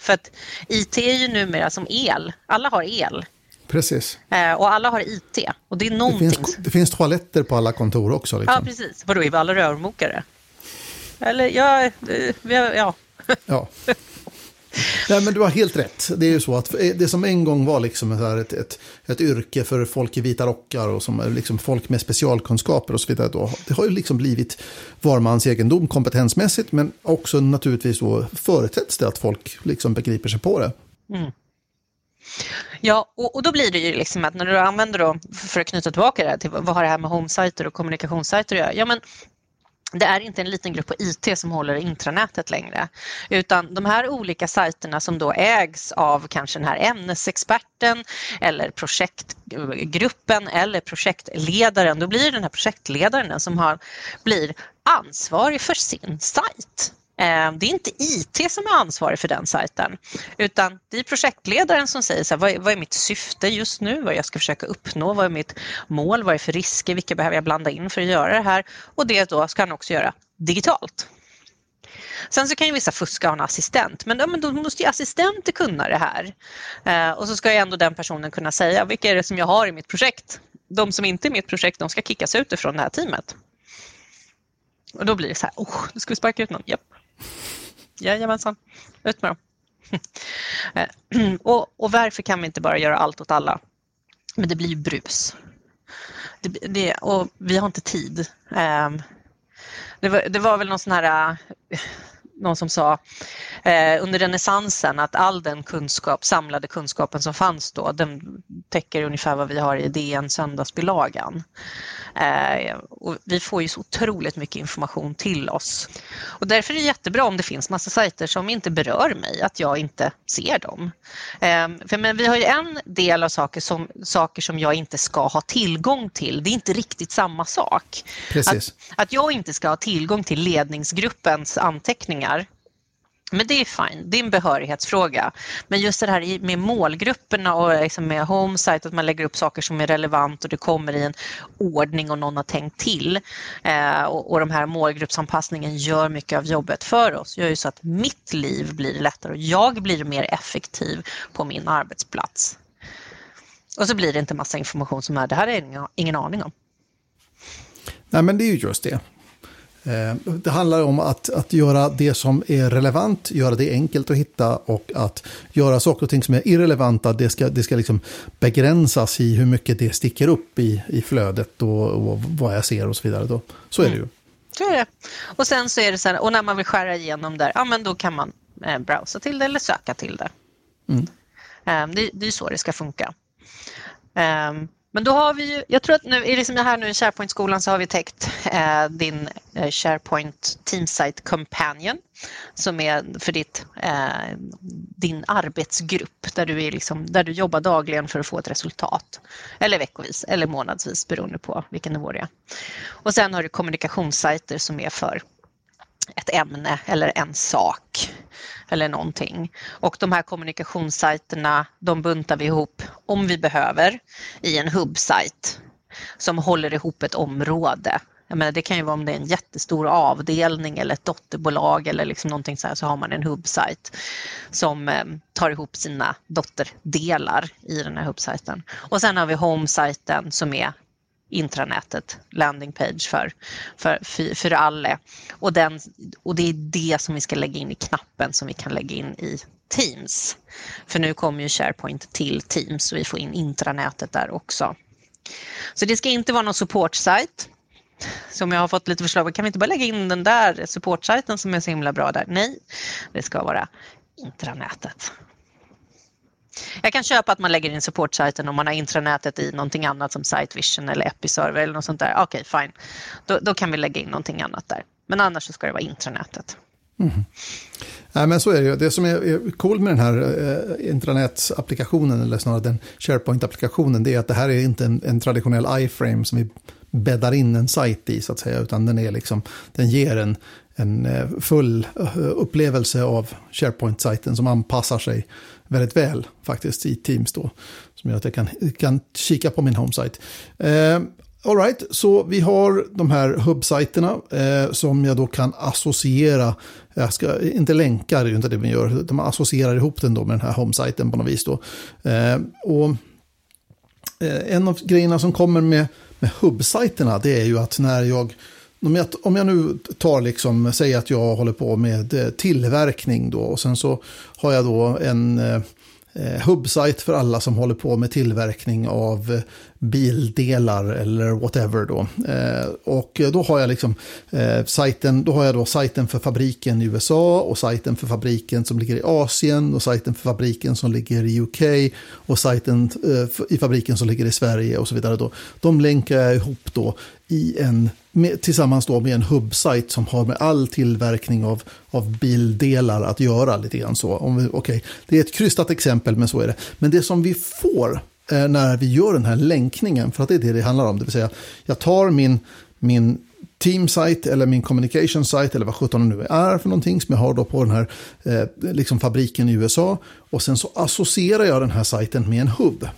För att IT är ju numera som el, alla har el. Precis. Eh, och alla har IT. Och det, är någonting... det, finns, det finns toaletter på alla kontor också. Liksom. Ja, precis. Vadå, är vi alla rörmokare? Eller, ja, eh, ja. ja. Nej, men du har helt rätt. Det är ju så att det som en gång var liksom ett, ett, ett yrke för folk i vita rockar och som liksom folk med specialkunskaper och så vidare. Då, det har ju liksom blivit var mans egendom kompetensmässigt men också naturligtvis då förutsätts det att folk liksom begriper sig på det. Mm. Ja, och, och, då blir det ju liksom att när du använder då, för att knyta tillbaka det här till vad har det här med homesajter och kommunikationssajter att göra? Ja, men det är inte en liten grupp på IT som håller intranätet längre, utan de här olika sajterna som då ägs av kanske den här ämnesexperten eller projektgruppen eller projektledaren, då blir den här projektledaren den som har, blir ansvarig för sin sajt. Ehm, det är inte IT som är ansvarig för den sajten utan det är projektledaren som säger så här, vad, är, vad är mitt syfte just nu, vad jag ska försöka uppnå, vad är mitt mål, vad är för risker, vilka behöver jag blanda in för att göra det här och det då ska han också göra digitalt. Sen så kan ju vissa fuska och ha en assistent, men, ja, men då måste ju assistenter kunna det här. Eh, och så ska ju ändå den personen kunna säga vilka är det som jag har i mitt projekt. De som inte är i mitt projekt, de ska kickas ut ifrån det här teamet. Och då blir det så här, oh, nu ska vi sparka ut någon. Japp. Jajamensan, ut med dem. Eh, och, och varför kan vi inte bara göra allt åt alla? Men det blir ju brus. Det, det, och vi har inte tid. Um, det, var, det var väl någon sån här eh, någon som sa eh, under renässansen att all den kunskap, samlade kunskapen som fanns då, den täcker ungefär vad vi har i DN söndagsbilagan. Eh, och vi får ju så otroligt mycket information till oss. Och därför är det jättebra om det finns massa sajter som inte berör mig, att jag inte ser dem. Eh, för, men vi har ju en del av saker som, saker som jag inte ska ha tillgång till. Det är inte riktigt samma sak. Precis. Att, att jag inte ska ha tillgång till ledningsgruppens anteckningar men det är fine, det är en behörighetsfråga. Men just det här med målgrupperna och liksom med homesite, att man lägger upp saker som är relevant och det kommer i en ordning och någon har tänkt till. Eh, och, och de här målgruppsanpassningen gör mycket av jobbet för oss. gör ju så att mitt liv blir lättare och jag blir mer effektiv på min arbetsplats. Och så blir det inte massa information som är, det här är ingen, ingen aning om. Nej, men det är ju just det. Eh, det handlar om att, att göra det som är relevant, göra det enkelt att hitta och att göra saker och ting som är irrelevanta, det ska, det ska liksom begränsas i hur mycket det sticker upp i, i flödet och, och vad jag ser och så vidare. Då. Så är det ju. Mm. Så är det. Och sen så är det så här, och när man vill skära igenom där, ja men då kan man eh, browsa till det eller söka till det. Mm. Um, det, det är så det ska funka. Um, men då har vi ju, jag tror att nu, liksom här nu i SharePoint-skolan så har vi täckt eh, din eh, SharePoint Teamsite Companion som är för ditt, eh, din arbetsgrupp där du, är liksom, där du jobbar dagligen för att få ett resultat. Eller veckovis eller månadsvis beroende på vilken nivå det är. Och sen har du kommunikationssajter som är för ett ämne eller en sak eller någonting. Och de här kommunikationssajterna, de buntar vi ihop om vi behöver i en hubbsajt som håller ihop ett område. Jag menar, det kan ju vara om det är en jättestor avdelning eller ett dotterbolag eller liksom någonting så här så har man en hubbsajt som eh, tar ihop sina dotterdelar i den här hubbsajten. Och sen har vi homesajten som är intranätet, landing page för, för, för, för alla. Och, den, och det är det som vi ska lägga in i knappen som vi kan lägga in i Teams. För nu kommer ju SharePoint till Teams så vi får in intranätet där också. Så det ska inte vara någon supportsajt. Som jag har fått lite förslag kan vi inte bara lägga in den där supportsajten som är så himla bra där? Nej, det ska vara intranätet. Jag kan köpa att man lägger in supportsajten om man har intranätet i någonting annat som Sitevision eller Episerver eller något sånt där. Okej, okay, fine. Då, då, kan vi lägga in någonting annat där. Men annars så ska det vara intranätet. Mm. Nej, men så är det ju. Det som är coolt med den här eh, intranätsapplikationen, eller snarare den SharePoint-applikationen, det är att det här är inte en, en traditionell iframe som vi bäddar in en sajt i, så att säga, utan den, är liksom, den ger en, en eh, full eh, upplevelse av SharePoint-sajten som anpassar sig väldigt väl faktiskt i Teams då. Som gör att jag kan, kan kika på min homesite. Eh, Alright, så vi har de här hubbsajterna eh, som jag då kan associera. Jag ska inte länka, det är inte det vi gör. De associerar ihop den då med den här homesajten på något vis. Då. Eh, och eh, en av grejerna som kommer med, med hubbsajterna det är ju att när jag om jag, om jag nu tar liksom, säger att jag håller på med eh, tillverkning då och sen så har jag då en eh, eh hubbsajt för alla som håller på med tillverkning av bildelar eller whatever då. Eh, och då har jag liksom eh, sajten, då har jag då sajten för fabriken i USA och sajten för fabriken som ligger i Asien och sajten för fabriken som ligger i UK och sajten eh, i fabriken som ligger i Sverige och så vidare då. De länkar jag ihop då i en, med, tillsammans då med en hubbsajt som har med all tillverkning av, av bildelar att göra lite grann så. Om vi, okay. Det är ett krystat exempel men så är det. Men det som vi får när vi gör den här länkningen, för att det är det det handlar om, det vill säga jag tar min, min Teamsite eller min communication site eller vad sjutton det nu är för någonting som jag har då på den här eh, liksom fabriken i USA. Och sen så associerar jag den här sajten med en hubb.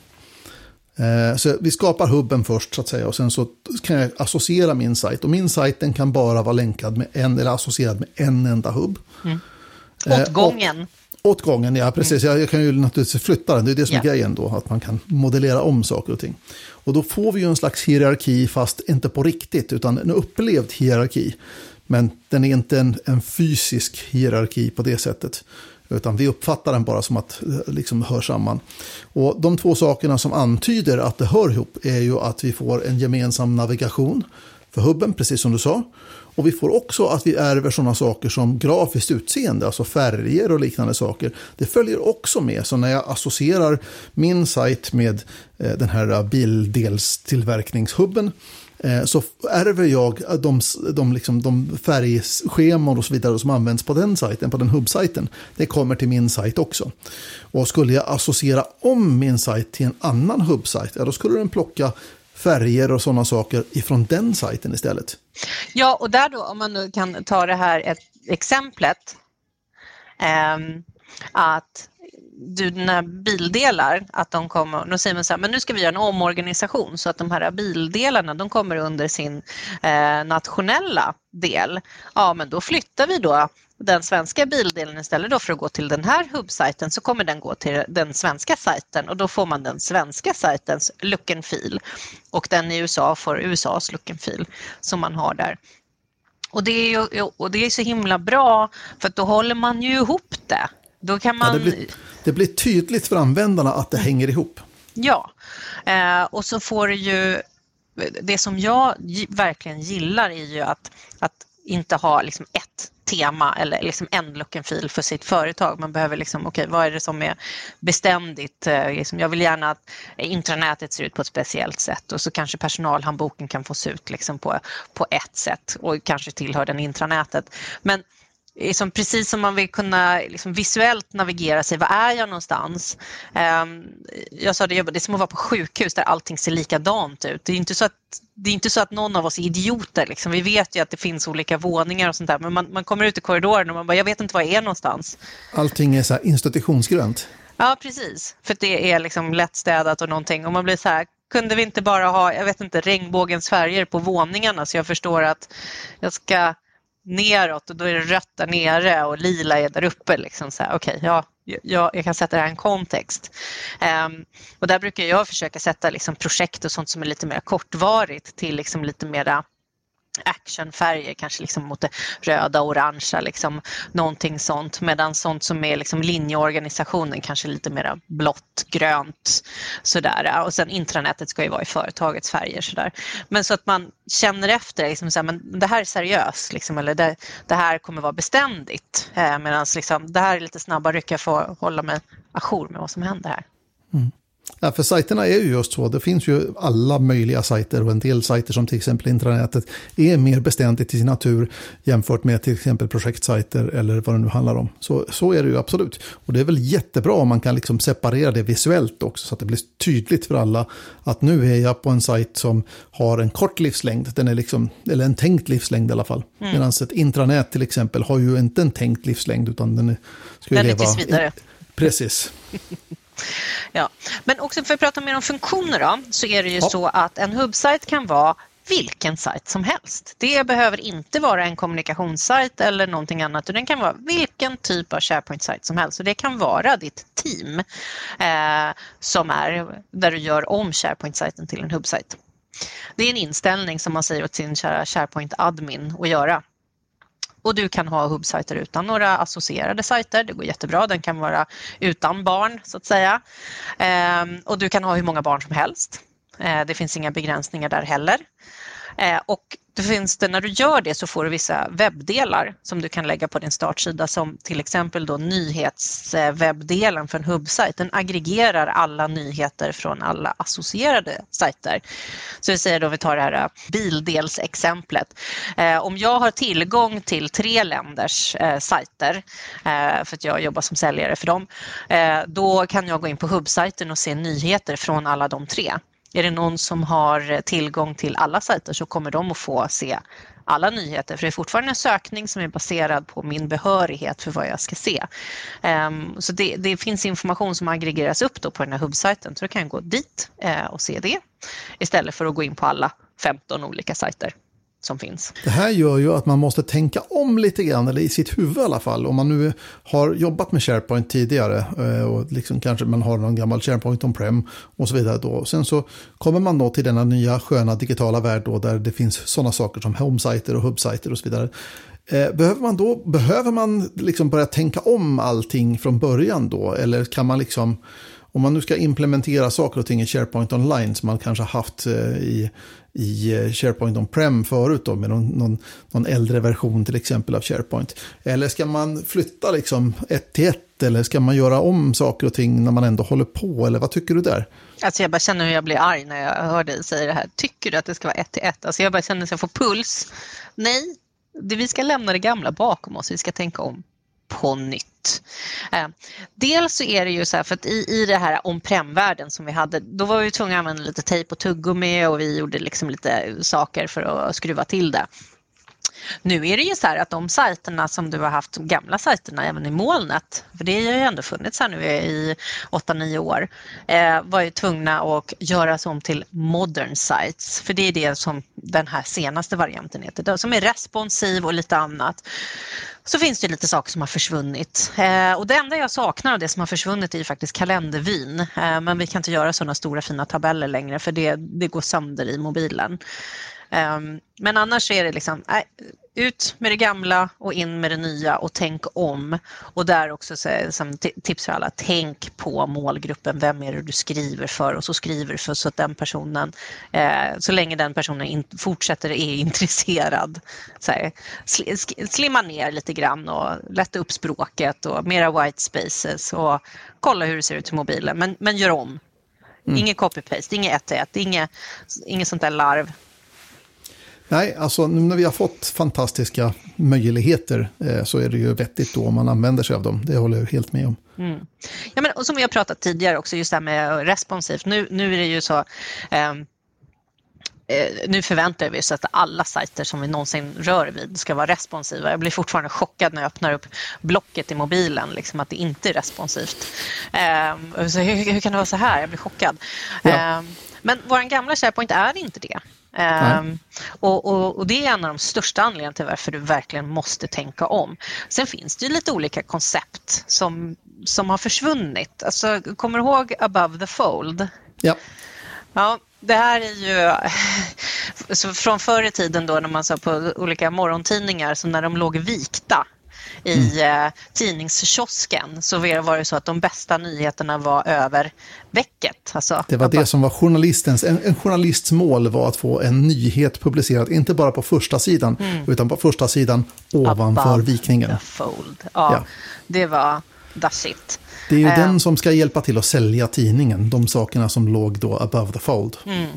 Eh, så vi skapar hubben först så att säga och sen så kan jag associera min sajt. Och min sajt den kan bara vara länkad med en eller associerad med en enda hubb. Mm. Eh, åt gången. Och, åt gången, ja precis. Mm. Jag, kan ju naturligtvis flytta den. Det är det som är grejen då, att man kan modellera om saker och ting. Och då får vi ju en slags hierarki fast inte på riktigt utan en upplevd hierarki. Men den är inte en, en fysisk hierarki på det sättet. Utan vi uppfattar den bara som att eh, liksom hör samman. Och de två sakerna som antyder att det hör ihop är ju att vi får en gemensam navigation för hubben, precis som du sa. Och vi får också att vi ärver sådana saker som grafiskt utseende, alltså färger och liknande saker. Det följer också med, så när jag associerar min sajt med eh, den här eh, bildelstillverkningshubben eh, så ärver jag de, de, liksom, de färgscheman och så vidare som används på den sajten, på den hubbsajten. Det kommer till min sajt också. Och skulle jag associera om min sajt till en annan hubbsajt, ja, då skulle den plocka färger och sådana saker ifrån den sajten istället. Ja, och där då, om man nu kan ta det här ett exemplet, eh, att du, dina bildelar, att de kommer, då säger man så här, men nu ska vi göra en omorganisation så att de här bildelarna de kommer under sin eh, nationella del. Ja, men då flyttar vi då den svenska bildelen istället då för att gå till den här hubbsajten så kommer den gå till den svenska sajten och då får man den svenska sajtens look and feel och den i USA får USAs look and feel som man har där. Och det är ju och det är så himla bra för att då håller man ju ihop det. Då kan man... Ja, det, blir, det blir tydligt för användarna att det hänger ihop. Ja, eh, och så får du ju... Det som jag verkligen gillar är ju att, att inte ha liksom ett tema eller liksom en look and feel för sitt företag. Man behöver liksom, okej, okay, vad är det som är beständigt? Eh, liksom, jag vill gärna att intranätet ser ut på ett speciellt sätt och så kanske personalhandboken kan få se ut liksom på, på ett sätt och kanske tillhör den intranätet. Men liksom, precis som man vill kunna liksom, visuellt navigera sig, var är jag någonstans? Um, jag sa det, det är som att vara på sjukhus där allting ser likadant ut. Det är inte så att, det är inte så att någon av oss är idioter. Liksom. Vi vet ju att det finns olika våningar och sånt där, men man, man kommer ut i korridoren och man bara, jag vet inte var jag är någonstans. Allting är så institutionsgrönt. Ja, precis. För det är liksom lättstädat och någonting. Och man blir så här, kunde vi inte bara ha, jag vet inte, regnbågens färger på våningarna så jag förstår att jag ska neråt och då är det rött där nere och lila är där uppe. Liksom så okay, ja, jag, jag, kan sätta det här i en kontext. Um, och där brukar jag försöka sätta liksom projekt och sånt som är lite mer kortvarigt till liksom lite mera actionfärger, kanske liksom mot det röda och orangea, liksom, någonting sånt. Medan sånt som är liksom linjeorganisationen kanske lite mer blått, grönt sådär. Och sen intranätet ska ju vara i företagets färger sådär. Men så att man känner efter, liksom, så men det här är seriöst liksom, eller det, det här kommer vara beständigt. Eh, Medan liksom, det här är lite snabba ryck, jag får hålla mig ajour med vad som händer här. Mm. Ja, för sajterna är ju just så. Det finns ju alla möjliga sajter och en del sajter som till exempel intranätet är mer beständigt i sin natur jämfört med till exempel projektsajter eller vad det nu handlar om. Så, så är det ju absolut. Och det är väl jättebra om man kan liksom separera det visuellt också så att det blir tydligt för alla att nu är jag på en sajt som har en kort livslängd, den är liksom, eller en tänkt livslängd i alla fall. Mm. Medan ett intranät till exempel har ju inte en tänkt livslängd utan den ska ju den leva... är tills vidare. Precis. Ja, men också för att prata mer om funktioner då, så är det ju ja. så att en hubbsajt kan vara vilken sajt som helst. Det behöver inte vara en kommunikationssajt eller någonting annat. Den kan vara vilken typ av SharePoint-sajt som helst. Och det kan vara ditt team eh, som är där du gör om SharePoint-sajten till en hubbsajt. Det är en inställning som man säger åt sin kära SharePoint-admin att göra. Och du kan ha hubbsajter utan några associerade sajter. Det går jättebra. Den kan vara utan barn så att säga. Ehm, och du kan ha hur många barn som helst. Eh, det finns inga begränsningar där heller. Eh, och det finns det, när du gör det så får du vissa webbdelar som du kan lägga på din startsida som till exempel då nyhetswebbdelen för en hubbsajt. Den aggregerar alla nyheter från alla associerade sajter. Så vi säger då vi tar det här eh, bildelsexemplet. Eh, om jag har tillgång till tre länders sajter för att jag jobbar som säljare för dem, då kan jag gå in på hubbsajten och se nyheter från alla de tre. Är det någon som har eh, tillgång till alla sajter så kommer de att få se alla nyheter. För det är fortfarande en sökning som är baserad på min behörighet för vad jag ska se. Um, så det, det, finns information som aggregeras upp då på den här hubbsajten. Så då kan jag gå dit uh, och se det. Istället för att gå in på alla 15 olika sajter som finns. Det här gör ju att man måste tänka om lite grann, eller i sitt huvud i alla fall. Om man nu har jobbat med SharePoint tidigare eh, och liksom kanske man har någon gammal SharePoint on-prem och så vidare. Då. Sen så kommer man då till denna nya sköna digitala värld då, där det finns sådana saker som homesajter och hubsajter och så vidare. Eh, behöver man då behöver man liksom börja tänka om allting från början då? Eller kan man liksom om man nu ska implementera saker och ting i SharePoint online som man kanske haft eh, i, i eh, SharePoint on-prem förut då, med någon, någon, någon, äldre version till exempel av SharePoint. Eller ska man flytta liksom ett till ett eller ska man göra om saker och ting när man ändå håller på? Eller vad tycker du där? Alltså jag bara känner hur jag blir arg när jag hör dig säga det här. Tycker du att det ska vara ett till ett? Alltså jag bara känner att jag får puls. Nej, vi ska lämna det gamla bakom oss. Vi ska tänka om på nytt. Eh, dels så är det ju så här för att i, i det här on-prem-världen som vi hade, då var vi tvungna att använda lite tejp och tuggummi och vi gjorde liksom lite saker för att skruva till det. Nu är det ju så här att de sajterna som du har haft, de gamla sajterna även i molnet, för det har ju ändå funnits här nu i 8-9 år, eh, var ju tvungna att göras om till modern sites. För det är det som den här senaste varianten heter, som är responsiv och lite annat. Så finns det lite saker som har försvunnit. Eh, och det enda jag saknar av det som har försvunnit är ju faktiskt kalendervin. Eh, men vi kan inte göra sådana stora fina tabeller längre för det, det går sönder i mobilen. Um, men annars är det liksom, ut med det gamla och in med det nya och tänk om. Och där också så, som tips för alla, tänk på målgruppen. Vem är det du skriver för? Och så skriver du för så att den personen, eh, så länge den personen fortsätter är intresserad, så här, sl, slimma ner lite grann och lätta upp språket och mera white spaces och kolla hur det ser ut i mobilen. Men, men gör om. Mm. Inget copy-paste, inget ett ett, inget, inget sånt där larv. Nej, alltså nu när vi har fått fantastiska möjligheter eh, så är det ju vettigt då om man använder sig av dem. Det håller jag helt med om. Mm. Ja, men, och som vi har pratat tidigare också, just det här med responsivt. Nu, nu är det ju så ehm, eh, nu förväntar vi oss att alla sajter som vi någonsin rör vid ska vara responsiva. Jag blir fortfarande chockad när jag öppnar upp blocket i mobilen, liksom att det inte är responsivt. Eh, så hur, hur, kan det vara så här? Jag blir chockad. Ja. Eh, men vår gamla SharePoint är inte det. Um, och, och, och, det är en av de största anledningarna till varför du verkligen måste tänka om. Sen finns det ju lite olika koncept som, som har försvunnit. Alltså, kommer du ihåg Above the Fold? Ja. Ja, det här är ju så från förr i tiden då när man sa på olika morgontidningar, så när de låg vikta i mm. eh, tidningskiosken så var det så att de bästa nyheterna var över vecket. Alltså, det var det som var journalistens, en, en journalists mål var att få en nyhet publicerad, inte bara på första sidan, mm. utan på första sidan ovanför Above vikningen. Fold. Ja, ja, det var it. Det är ju den som ska hjälpa till att sälja tidningen, de sakerna som låg då above the fold. Mm.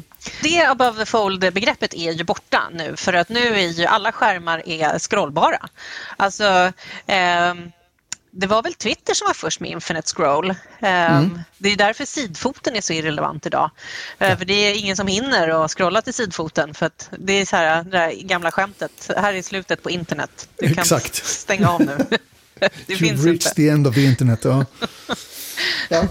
Det above the fold-begreppet är ju borta nu för att nu är ju alla skärmar är scrollbara. Alltså, eh, det var väl Twitter som var först med Infinite Scroll. Eh, mm. Det är därför sidfoten är så irrelevant idag. Eh, ja. För det är ingen som hinner att scrolla till sidfoten för att det är så här, det där gamla skämtet. Här är slutet på internet. Du kan Exakt. stänga av nu. det You've finns reached inte. the end of the internet. Ja. ja.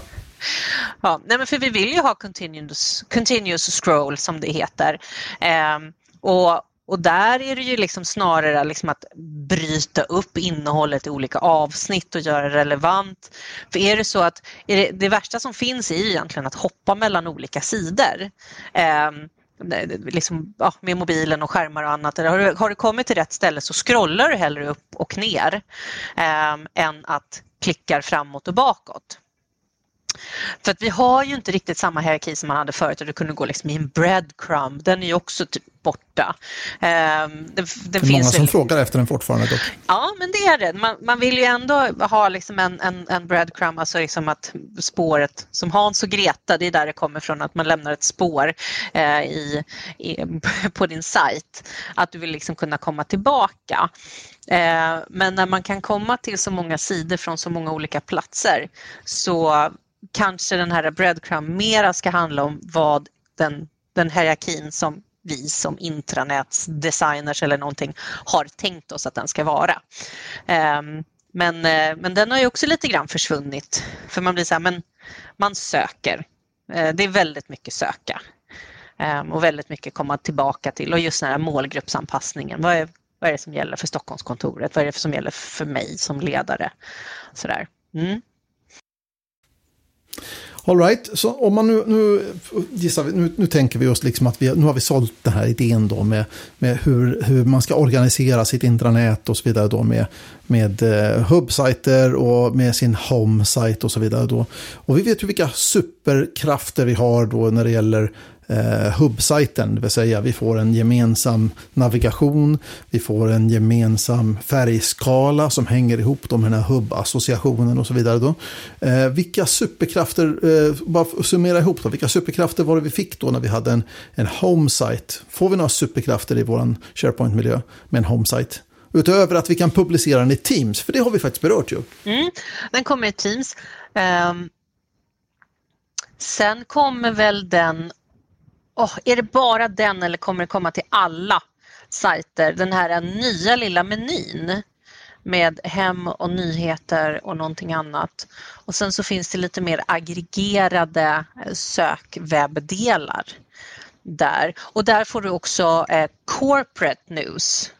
Ja, nej men för vi vill ju ha continuous, continuous scroll som det heter. Eh, och, och där är det ju liksom snarare liksom att bryta upp innehållet i olika avsnitt och göra det relevant. För är det så att det, det, värsta som finns är egentligen att hoppa mellan olika sidor. Eh, liksom, ja, med mobilen och skärmar och annat. Har du, har du kommit till rätt ställe så scrollar du hellre upp och ner eh, än att klickar framåt och bakåt. För att vi har ju inte riktigt samma hierarki som man hade förut och det kunde gå liksom i en breadcrumb. Den är ju också typ borta. Um, det, det, det är många som väl... frågar efter den fortfarande dock. Ja, men det är det. Man, man vill ju ändå ha liksom en, en, en breadcrumb, alltså liksom att spåret som Hans och Greta, det är där det kommer från, att man lämnar ett spår eh, i, i, på din sajt. Att du vill liksom kunna komma tillbaka. Eh, men när man kan komma till så många sidor från så många olika platser så kanske den här breadcrumb mera ska handla om vad den, den hierarkin som vi som intranätsdesigners eller någonting har tänkt oss att den ska vara. Ehm, men, eh, men den har ju också lite grann försvunnit för man blir så här, men man söker. Eh, det är väldigt mycket söka ehm, och väldigt mycket komma tillbaka till och just den här målgruppsanpassningen. Vad är, vad är det som gäller för Stockholmskontoret? Vad är det som gäller för mig som ledare? Sådär. Mm. All right, så om man nu, nu gissar vi, nu, nu tänker vi oss liksom att vi, nu har vi sålt den här idén då med, med hur, hur man ska organisera sitt intranät och så vidare då med, med eh, hubbsajter och med sin homesite och så vidare då. Och vi vet ju vilka superkrafter vi har då när det gäller eh, hubbsajten, det vill säga vi får en gemensam navigation, vi får en gemensam färgskala som hänger ihop med den här hubbassociationen och så vidare. Då. Eh, vilka superkrafter, eh, bara summera ihop då, vilka superkrafter var det vi fick då när vi hade en, en homesite? Får vi några superkrafter i vår SharePoint-miljö med en homesite? Utöver att vi kan publicera den i Teams, för det har vi faktiskt berört ju. Mm, den kommer i Teams. Um, sen kommer väl den oh, är det bara den eller kommer det komma till alla sajter? Den här nya lilla menyn med hem och nyheter och någonting annat. Och sen så finns det lite mer aggregerade sökwebbdelar där. Och där får du också eh, corporate news.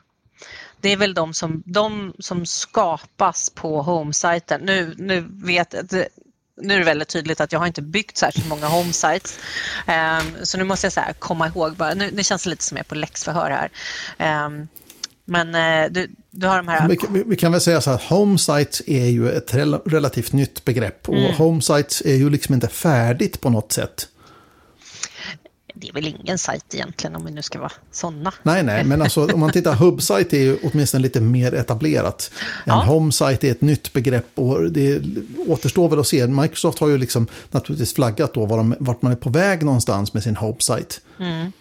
Det är väl de som, de som skapas på homesajten. Nu, nu vet nu är det väldigt tydligt att jag har inte byggt särskilt många homesites. Um, så nu måste jag så komma ihåg, bara, nu, nu känns det lite som jag är på läxförhör här. Um, men uh, du, du har de här... Vi, vi, kan väl säga så här, homesites är ju ett relativt nytt begrepp. Och mm. homesites är ju liksom inte färdigt på något sätt det är väl ingen sajt egentligen om vi nu ska vara sådana. Nej, nej, men alltså om man tittar, hubbsajt är ju åtminstone lite mer etablerat. En ja. homesite är ett nytt begrepp och det återstår väl att se. Microsoft har ju liksom naturligtvis flaggat då var de, vart man är på väg någonstans med sin homesite. Mm.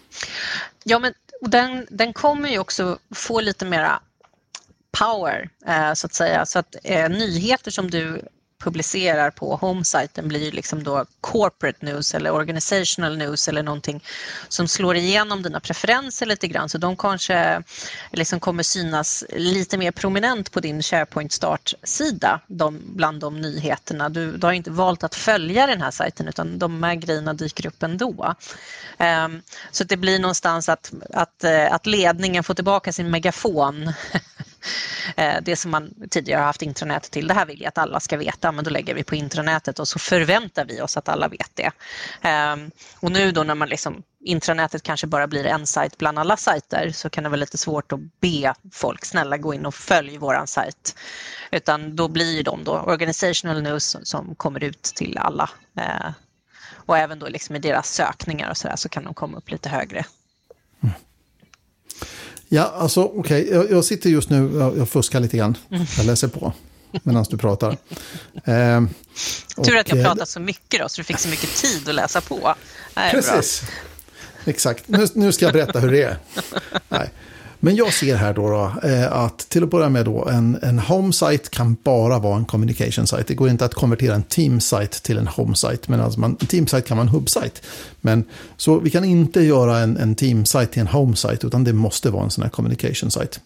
Ja, men den, den kommer ju också få lite mera power, eh, så att säga. Så att eh, nyheter som du publicerar på homesajten blir liksom då corporate news eller organizational news eller någonting som slår igenom dina preferenser lite grann så de kanske liksom kommer synas lite mer prominent på din SharePoint startsida de, bland de nyheterna. Du, du har inte valt att följa den här sajten utan de här grejerna dyker upp ändå. Um, så det blir någonstans att, att, eh, att ledningen får tillbaka sin megafon Eh, det som man tidigare har haft intranät till, det här vill jag att alla ska veta, men då lägger vi på intranätet och så förväntar vi oss att alla vet det. Ehm, och nu då när man liksom intranätet kanske bara blir en sajt bland alla sajter så kan det vara lite svårt att be folk snälla gå in och följ våran sajt. Utan då blir de då organizational news som kommer ut till alla. Eh, och även då liksom i deras sökningar och så där så kan de komma upp lite högre. Ja, alltså okej, okay. jag, jag, sitter just nu, jag, jag fuskar lite grann. Mm. Jag läser på medan du pratar. Eh, Tur att jag eh, pratat så mycket då, så du fick så mycket tid att läsa på. Precis. Bra. Exakt, nu, nu ska jag berätta hur det är. Nej. Men jag ser här då, då eh, att till att börja med då en, en home site kan bara vara en communication site. Det går inte att konvertera en team site till en home site. Men alltså man, en team site kan vara en hub site. Men så vi kan inte göra en, en team site till en home site utan det måste vara en sån här communication site.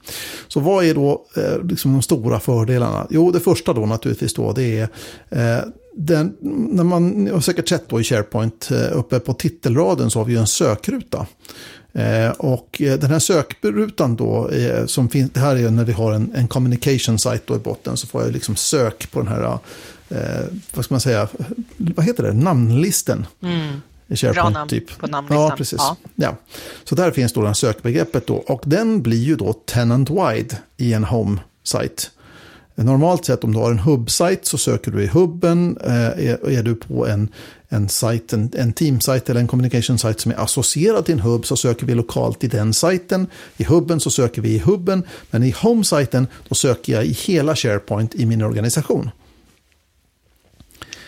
Så vad är då eh, liksom de stora fördelarna? Jo, det första då naturligtvis då det är eh, den, när man har säkert sett då i SharePoint eh, uppe på titelraden så har vi ju en sökruta. Eh, och eh, den här sökrutan då, som finns, det här är när vi har en, en communication site då i botten, så får jag liksom sök på den här, eh, vad ska man säga, vad heter det, namnlisten. Mm. I SharePoint namn typ. på namnlistan. Ja, precis. Ja. ja. Så där finns då den sökbegreppet då, och den blir ju då tenant wide i en home site. Normalt sett om du har en hubbsite så söker du i hubben. Är, är du på en en, site, en, en team-site eller en communication site som är associerad till en hubb så söker vi lokalt i den sajten. I hubben så söker vi i hubben, men i home-sajten då söker jag i hela SharePoint i min organisation.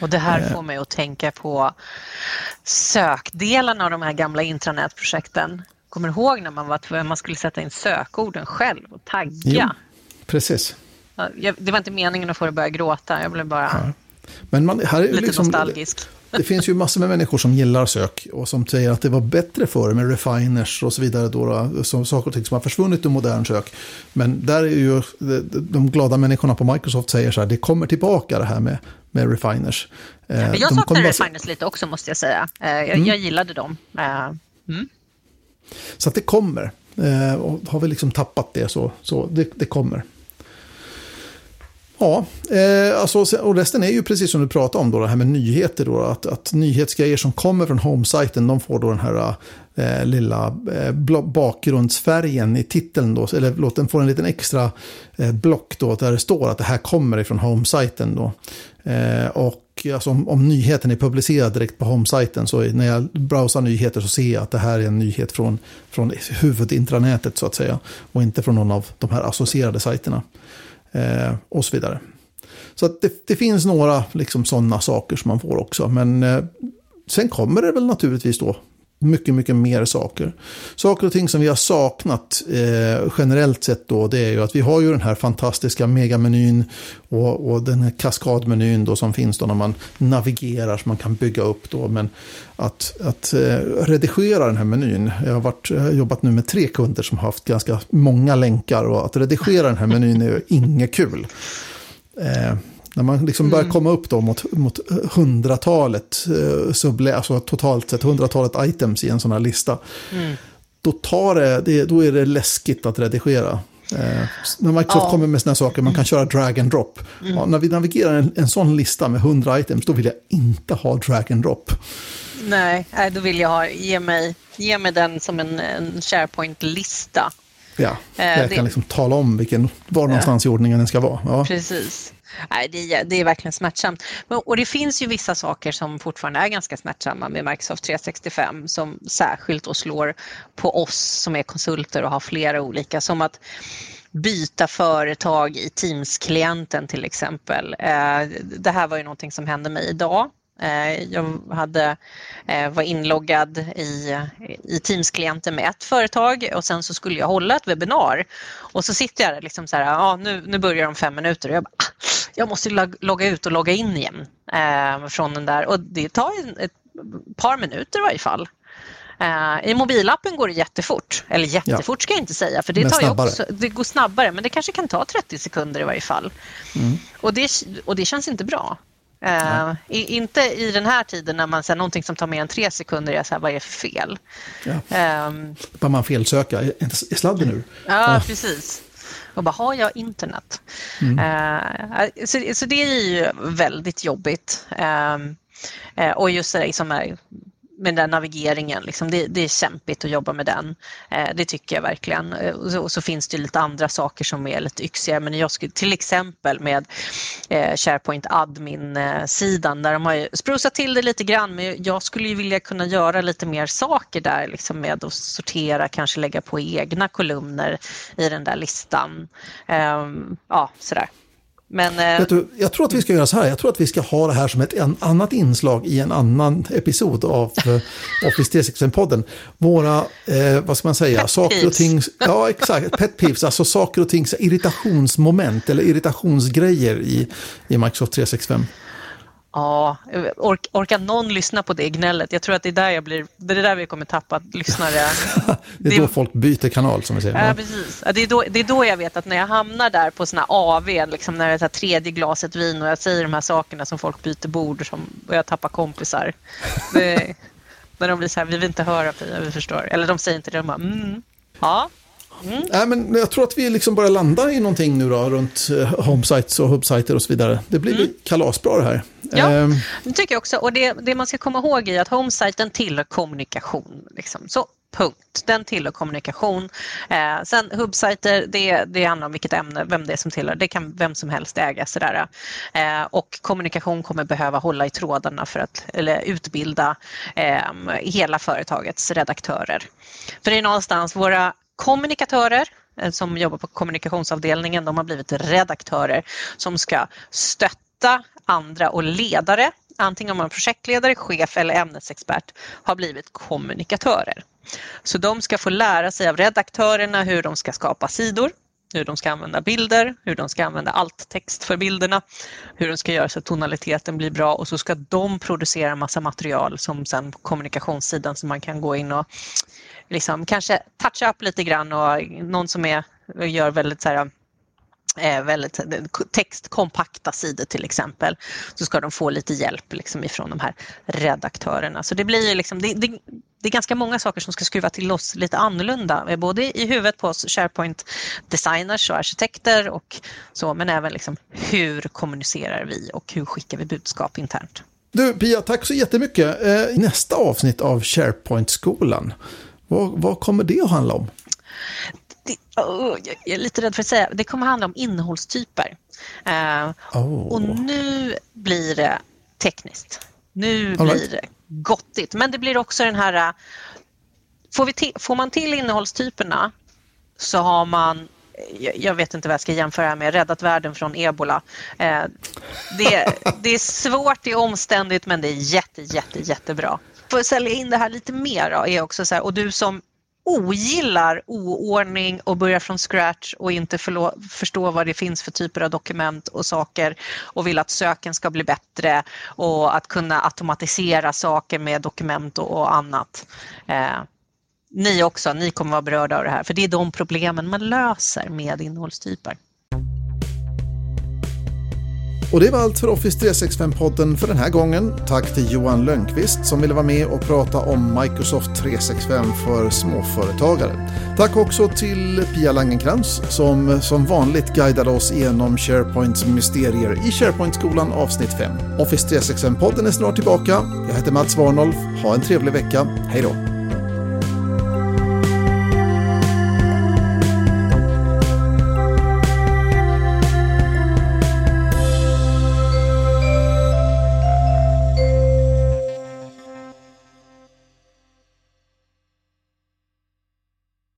Och det här eh. får mig att tänka på sökdelen av de här gamla intranätprojekten. Kommer du ihåg när man, var, man skulle sätta in sökorden själv och tagga? Jo, precis. Det var inte meningen att få dig att börja gråta, jag blev bara ja. Men man, här är lite liksom, nostalgisk. Det finns ju massor med människor som gillar sök och som säger att det var bättre förr med refiners och så vidare. Då, som saker och ting som har försvunnit ur modern sök. Men där är ju de glada människorna på Microsoft säger så här, det kommer tillbaka det här med, med refiners. Eh, jag saknar refiners lite också måste jag säga. Eh, jag, mm. jag gillade dem. Eh, mm. Så att det kommer. Och har vi liksom tappat det så, så det, det kommer. Ja, eh, alltså, och resten är ju precis som du pratade om, då, det här med nyheter. Då, att, att nyhetsgrejer som kommer från homesajten, de får då den här eh, lilla eh, bakgrundsfärgen i titeln. Då, eller låt den få en liten extra eh, block då, där det står att det här kommer ifrån homesajten. Då. Eh, och alltså, om, om, nyheten är publicerad direkt på homesajten så när jag browsar nyheter så ser jag att det här är en nyhet från, från huvudintranätet så att säga. Och inte från någon av de här associerade sajterna. Eh, och så vidare. Så att det, det finns några liksom sådana saker som man får också. Men eh, sen kommer det väl naturligtvis då mycket, mycket mer saker. Saker och ting som vi har saknat eh, generellt sett då, det är ju att vi har ju den här fantastiska megamenyn och, och den här kaskadmenyn då som finns då när man navigerar som man kan bygga upp då. Men att, att eh, redigera den här menyn, jag har varit, jag har jobbat nu med tre kunder som har haft ganska många länkar och att redigera den här menyn är ju inget kul. Eh, när man liksom börjar mm. komma upp då mot, mot hundratalet, eh, suble, alltså totalt sett hundratalet items i en sån här lista. Mm. Då, tar det, det, då är det läskigt att redigera. Eh, när Microsoft ja. kommer med sådana saker, man kan köra drag and drop. Mm. Ja, när vi navigerar en, en sån lista med 100 items, då vill jag inte ha drag and drop. Nej, då vill jag ha, ge mig, ge mig den som en, en SharePoint-lista. Ja, eh, jag det... kan liksom tala om vilken, var någonstans ja. i ordningen den ska vara. Ja. Precis. Nej, det, är, det är verkligen smärtsamt. Och det finns ju vissa saker som fortfarande är ganska smärtsamma med Microsoft 365 som särskilt då slår på oss som är konsulter och har flera olika. Som att byta företag i Teams-klienten till exempel. Eh, det här var ju någonting som hände mig idag eh, jag hade, eh, var inloggad i, i Teams-klienten med ett företag och sen så skulle jag hålla ett webbinar. Och så sitter jag där liksom så här, ja, nu, nu börjar de fem minuter och jag bara, ah, jag måste logga ut och logga in igen eh, från den där och det tar ett par minuter i varje fall. I mobilappen går det jättefort, eller jättefort ska jag inte säga för det, tar också, det går snabbare men det kanske kan ta 30 sekunder i varje fall. Mm. Och, det, och det känns inte bra. Uh, inte i den här tiden när man säger någonting som tar mer än tre sekunder, är så här, vad är det för fel? Ja. Um, man felsöka, är sladden ur? Ja, precis. Och bara, har jag internet? Mm. Uh, så, så, det är ju väldigt jobbigt. Um, uh, och just det som är med den navigeringen, liksom, det, det, är kämpigt att jobba med den. Eh, det tycker jag verkligen. Eh, och så, och så, finns det lite andra saker som är lite yxigare, Men jag skulle, till exempel med eh, SharePoint admin-sidan där de har ju sprosat till det lite grann. Men jag skulle ju vilja kunna göra lite mer saker där liksom med att sortera, kanske lägga på egna kolumner i den där listan. Eh, ja, sådär. Men, eh, du, jag tror att vi ska göra så här. Jag tror att vi ska ha det här som ett en, annat inslag i en annan episod av eh, Office 365-podden. Våra, eh, vad ska man säga, pet saker och ting. Ja, exakt. Pet peeves, alltså saker och ting, irritationsmoment eller irritationsgrejer i, i Microsoft 365. Ja, ork, orkar någon lyssna på det gnället? Jag tror att det är där, jag blir, det är där vi kommer tappa lyssnare. det är då folk byter kanal som vi säger. Ja, precis. det, är då, det är då jag vet att när jag hamnar där på såna AV, liksom när det är tredje glaset vin och jag säger de här sakerna som folk byter bord som, och jag tappar kompisar. Det, när de blir så här, vi vill inte höra Pia, vi förstår. Eller de säger inte det, de bara, mm, ja, Mm. Nej, men jag tror att vi liksom börjar landa i någonting nu då, runt eh, homesites och hubsites och så vidare. Det blir mm. kalasbra det här. Ja, ehm. det tycker jag också. Och det, det man ska komma ihåg är att homesiten tillhör kommunikation. Liksom. Så punkt. Den tillhör kommunikation. Eh, sen hubsiter, det, det handlar om vilket ämne, vem det är som tillhör. Det kan vem som helst äga. Sådär. Eh, och kommunikation kommer behöva hålla i trådarna för att eller utbilda eh, hela företagets redaktörer. För det är någonstans våra kommunikatörer eh, som jobbar på kommunikationsavdelningen, de har blivit redaktörer som ska stötta andra och ledare, antingen om man är projektledare, chef eller ämnesexpert, har blivit kommunikatörer. Så de ska få lära sig av redaktörerna hur de ska skapa sidor, hur de ska använda bilder, hur de ska använda alt-text för bilderna, hur de ska göra så att tonaliteten blir bra och så ska de producera massa material som sen kommunikationssidan som man kan gå in och liksom kanske toucha upp lite grann och någon som är, gör väldigt så här, eh, väldigt textkompakta sidor till exempel, så ska de få lite hjälp liksom ifrån de här redaktörerna. Så det blir liksom, det, det, det är ganska många saker som ska skruva till oss lite annorlunda, både i huvudet på oss SharePoint designers och arkitekter och så, men även liksom hur kommunicerar vi och hur skickar vi budskap internt. Du Pia, tack så jättemycket. Eh, nästa avsnitt av SharePoint-skolan vad, vad kommer det att handla om? Det, oh, jag är lite rädd för att säga. Det kommer handla om innehållstyper. Uh, oh. Och nu blir det tekniskt. Nu All blir right. det gottigt. Men det blir också den här... Uh, får, vi får man till innehållstyperna så har man jag vet inte vad jag ska jämföra med, räddat världen från ebola. Det, det, är svårt, det är omständigt men det är jätte, jätte, jättebra för att sälja in det här lite mer då, är också så här, och du som ogillar oordning och börjar från scratch och inte förstå vad det finns för typer av dokument och saker och vill att söken ska bli bättre och att kunna automatisera saker med dokument och, annat. Eh, ni också, ni kommer vara berörda av det här för det är de problemen man löser med innehållstyper. Och det var allt för Office 365-podden för den här gången. Tack till Johan Lönnqvist som ville vara med och prata om Microsoft 365 för småföretagare. Tack också till Pia Langenkrans som som vanligt guidade oss igenom SharePoints mysterier i SharePoint-skolan avsnitt 5. Office 365-podden är snart tillbaka. Jag heter Mats Warnolf. Ha en trevlig vecka. Hej då!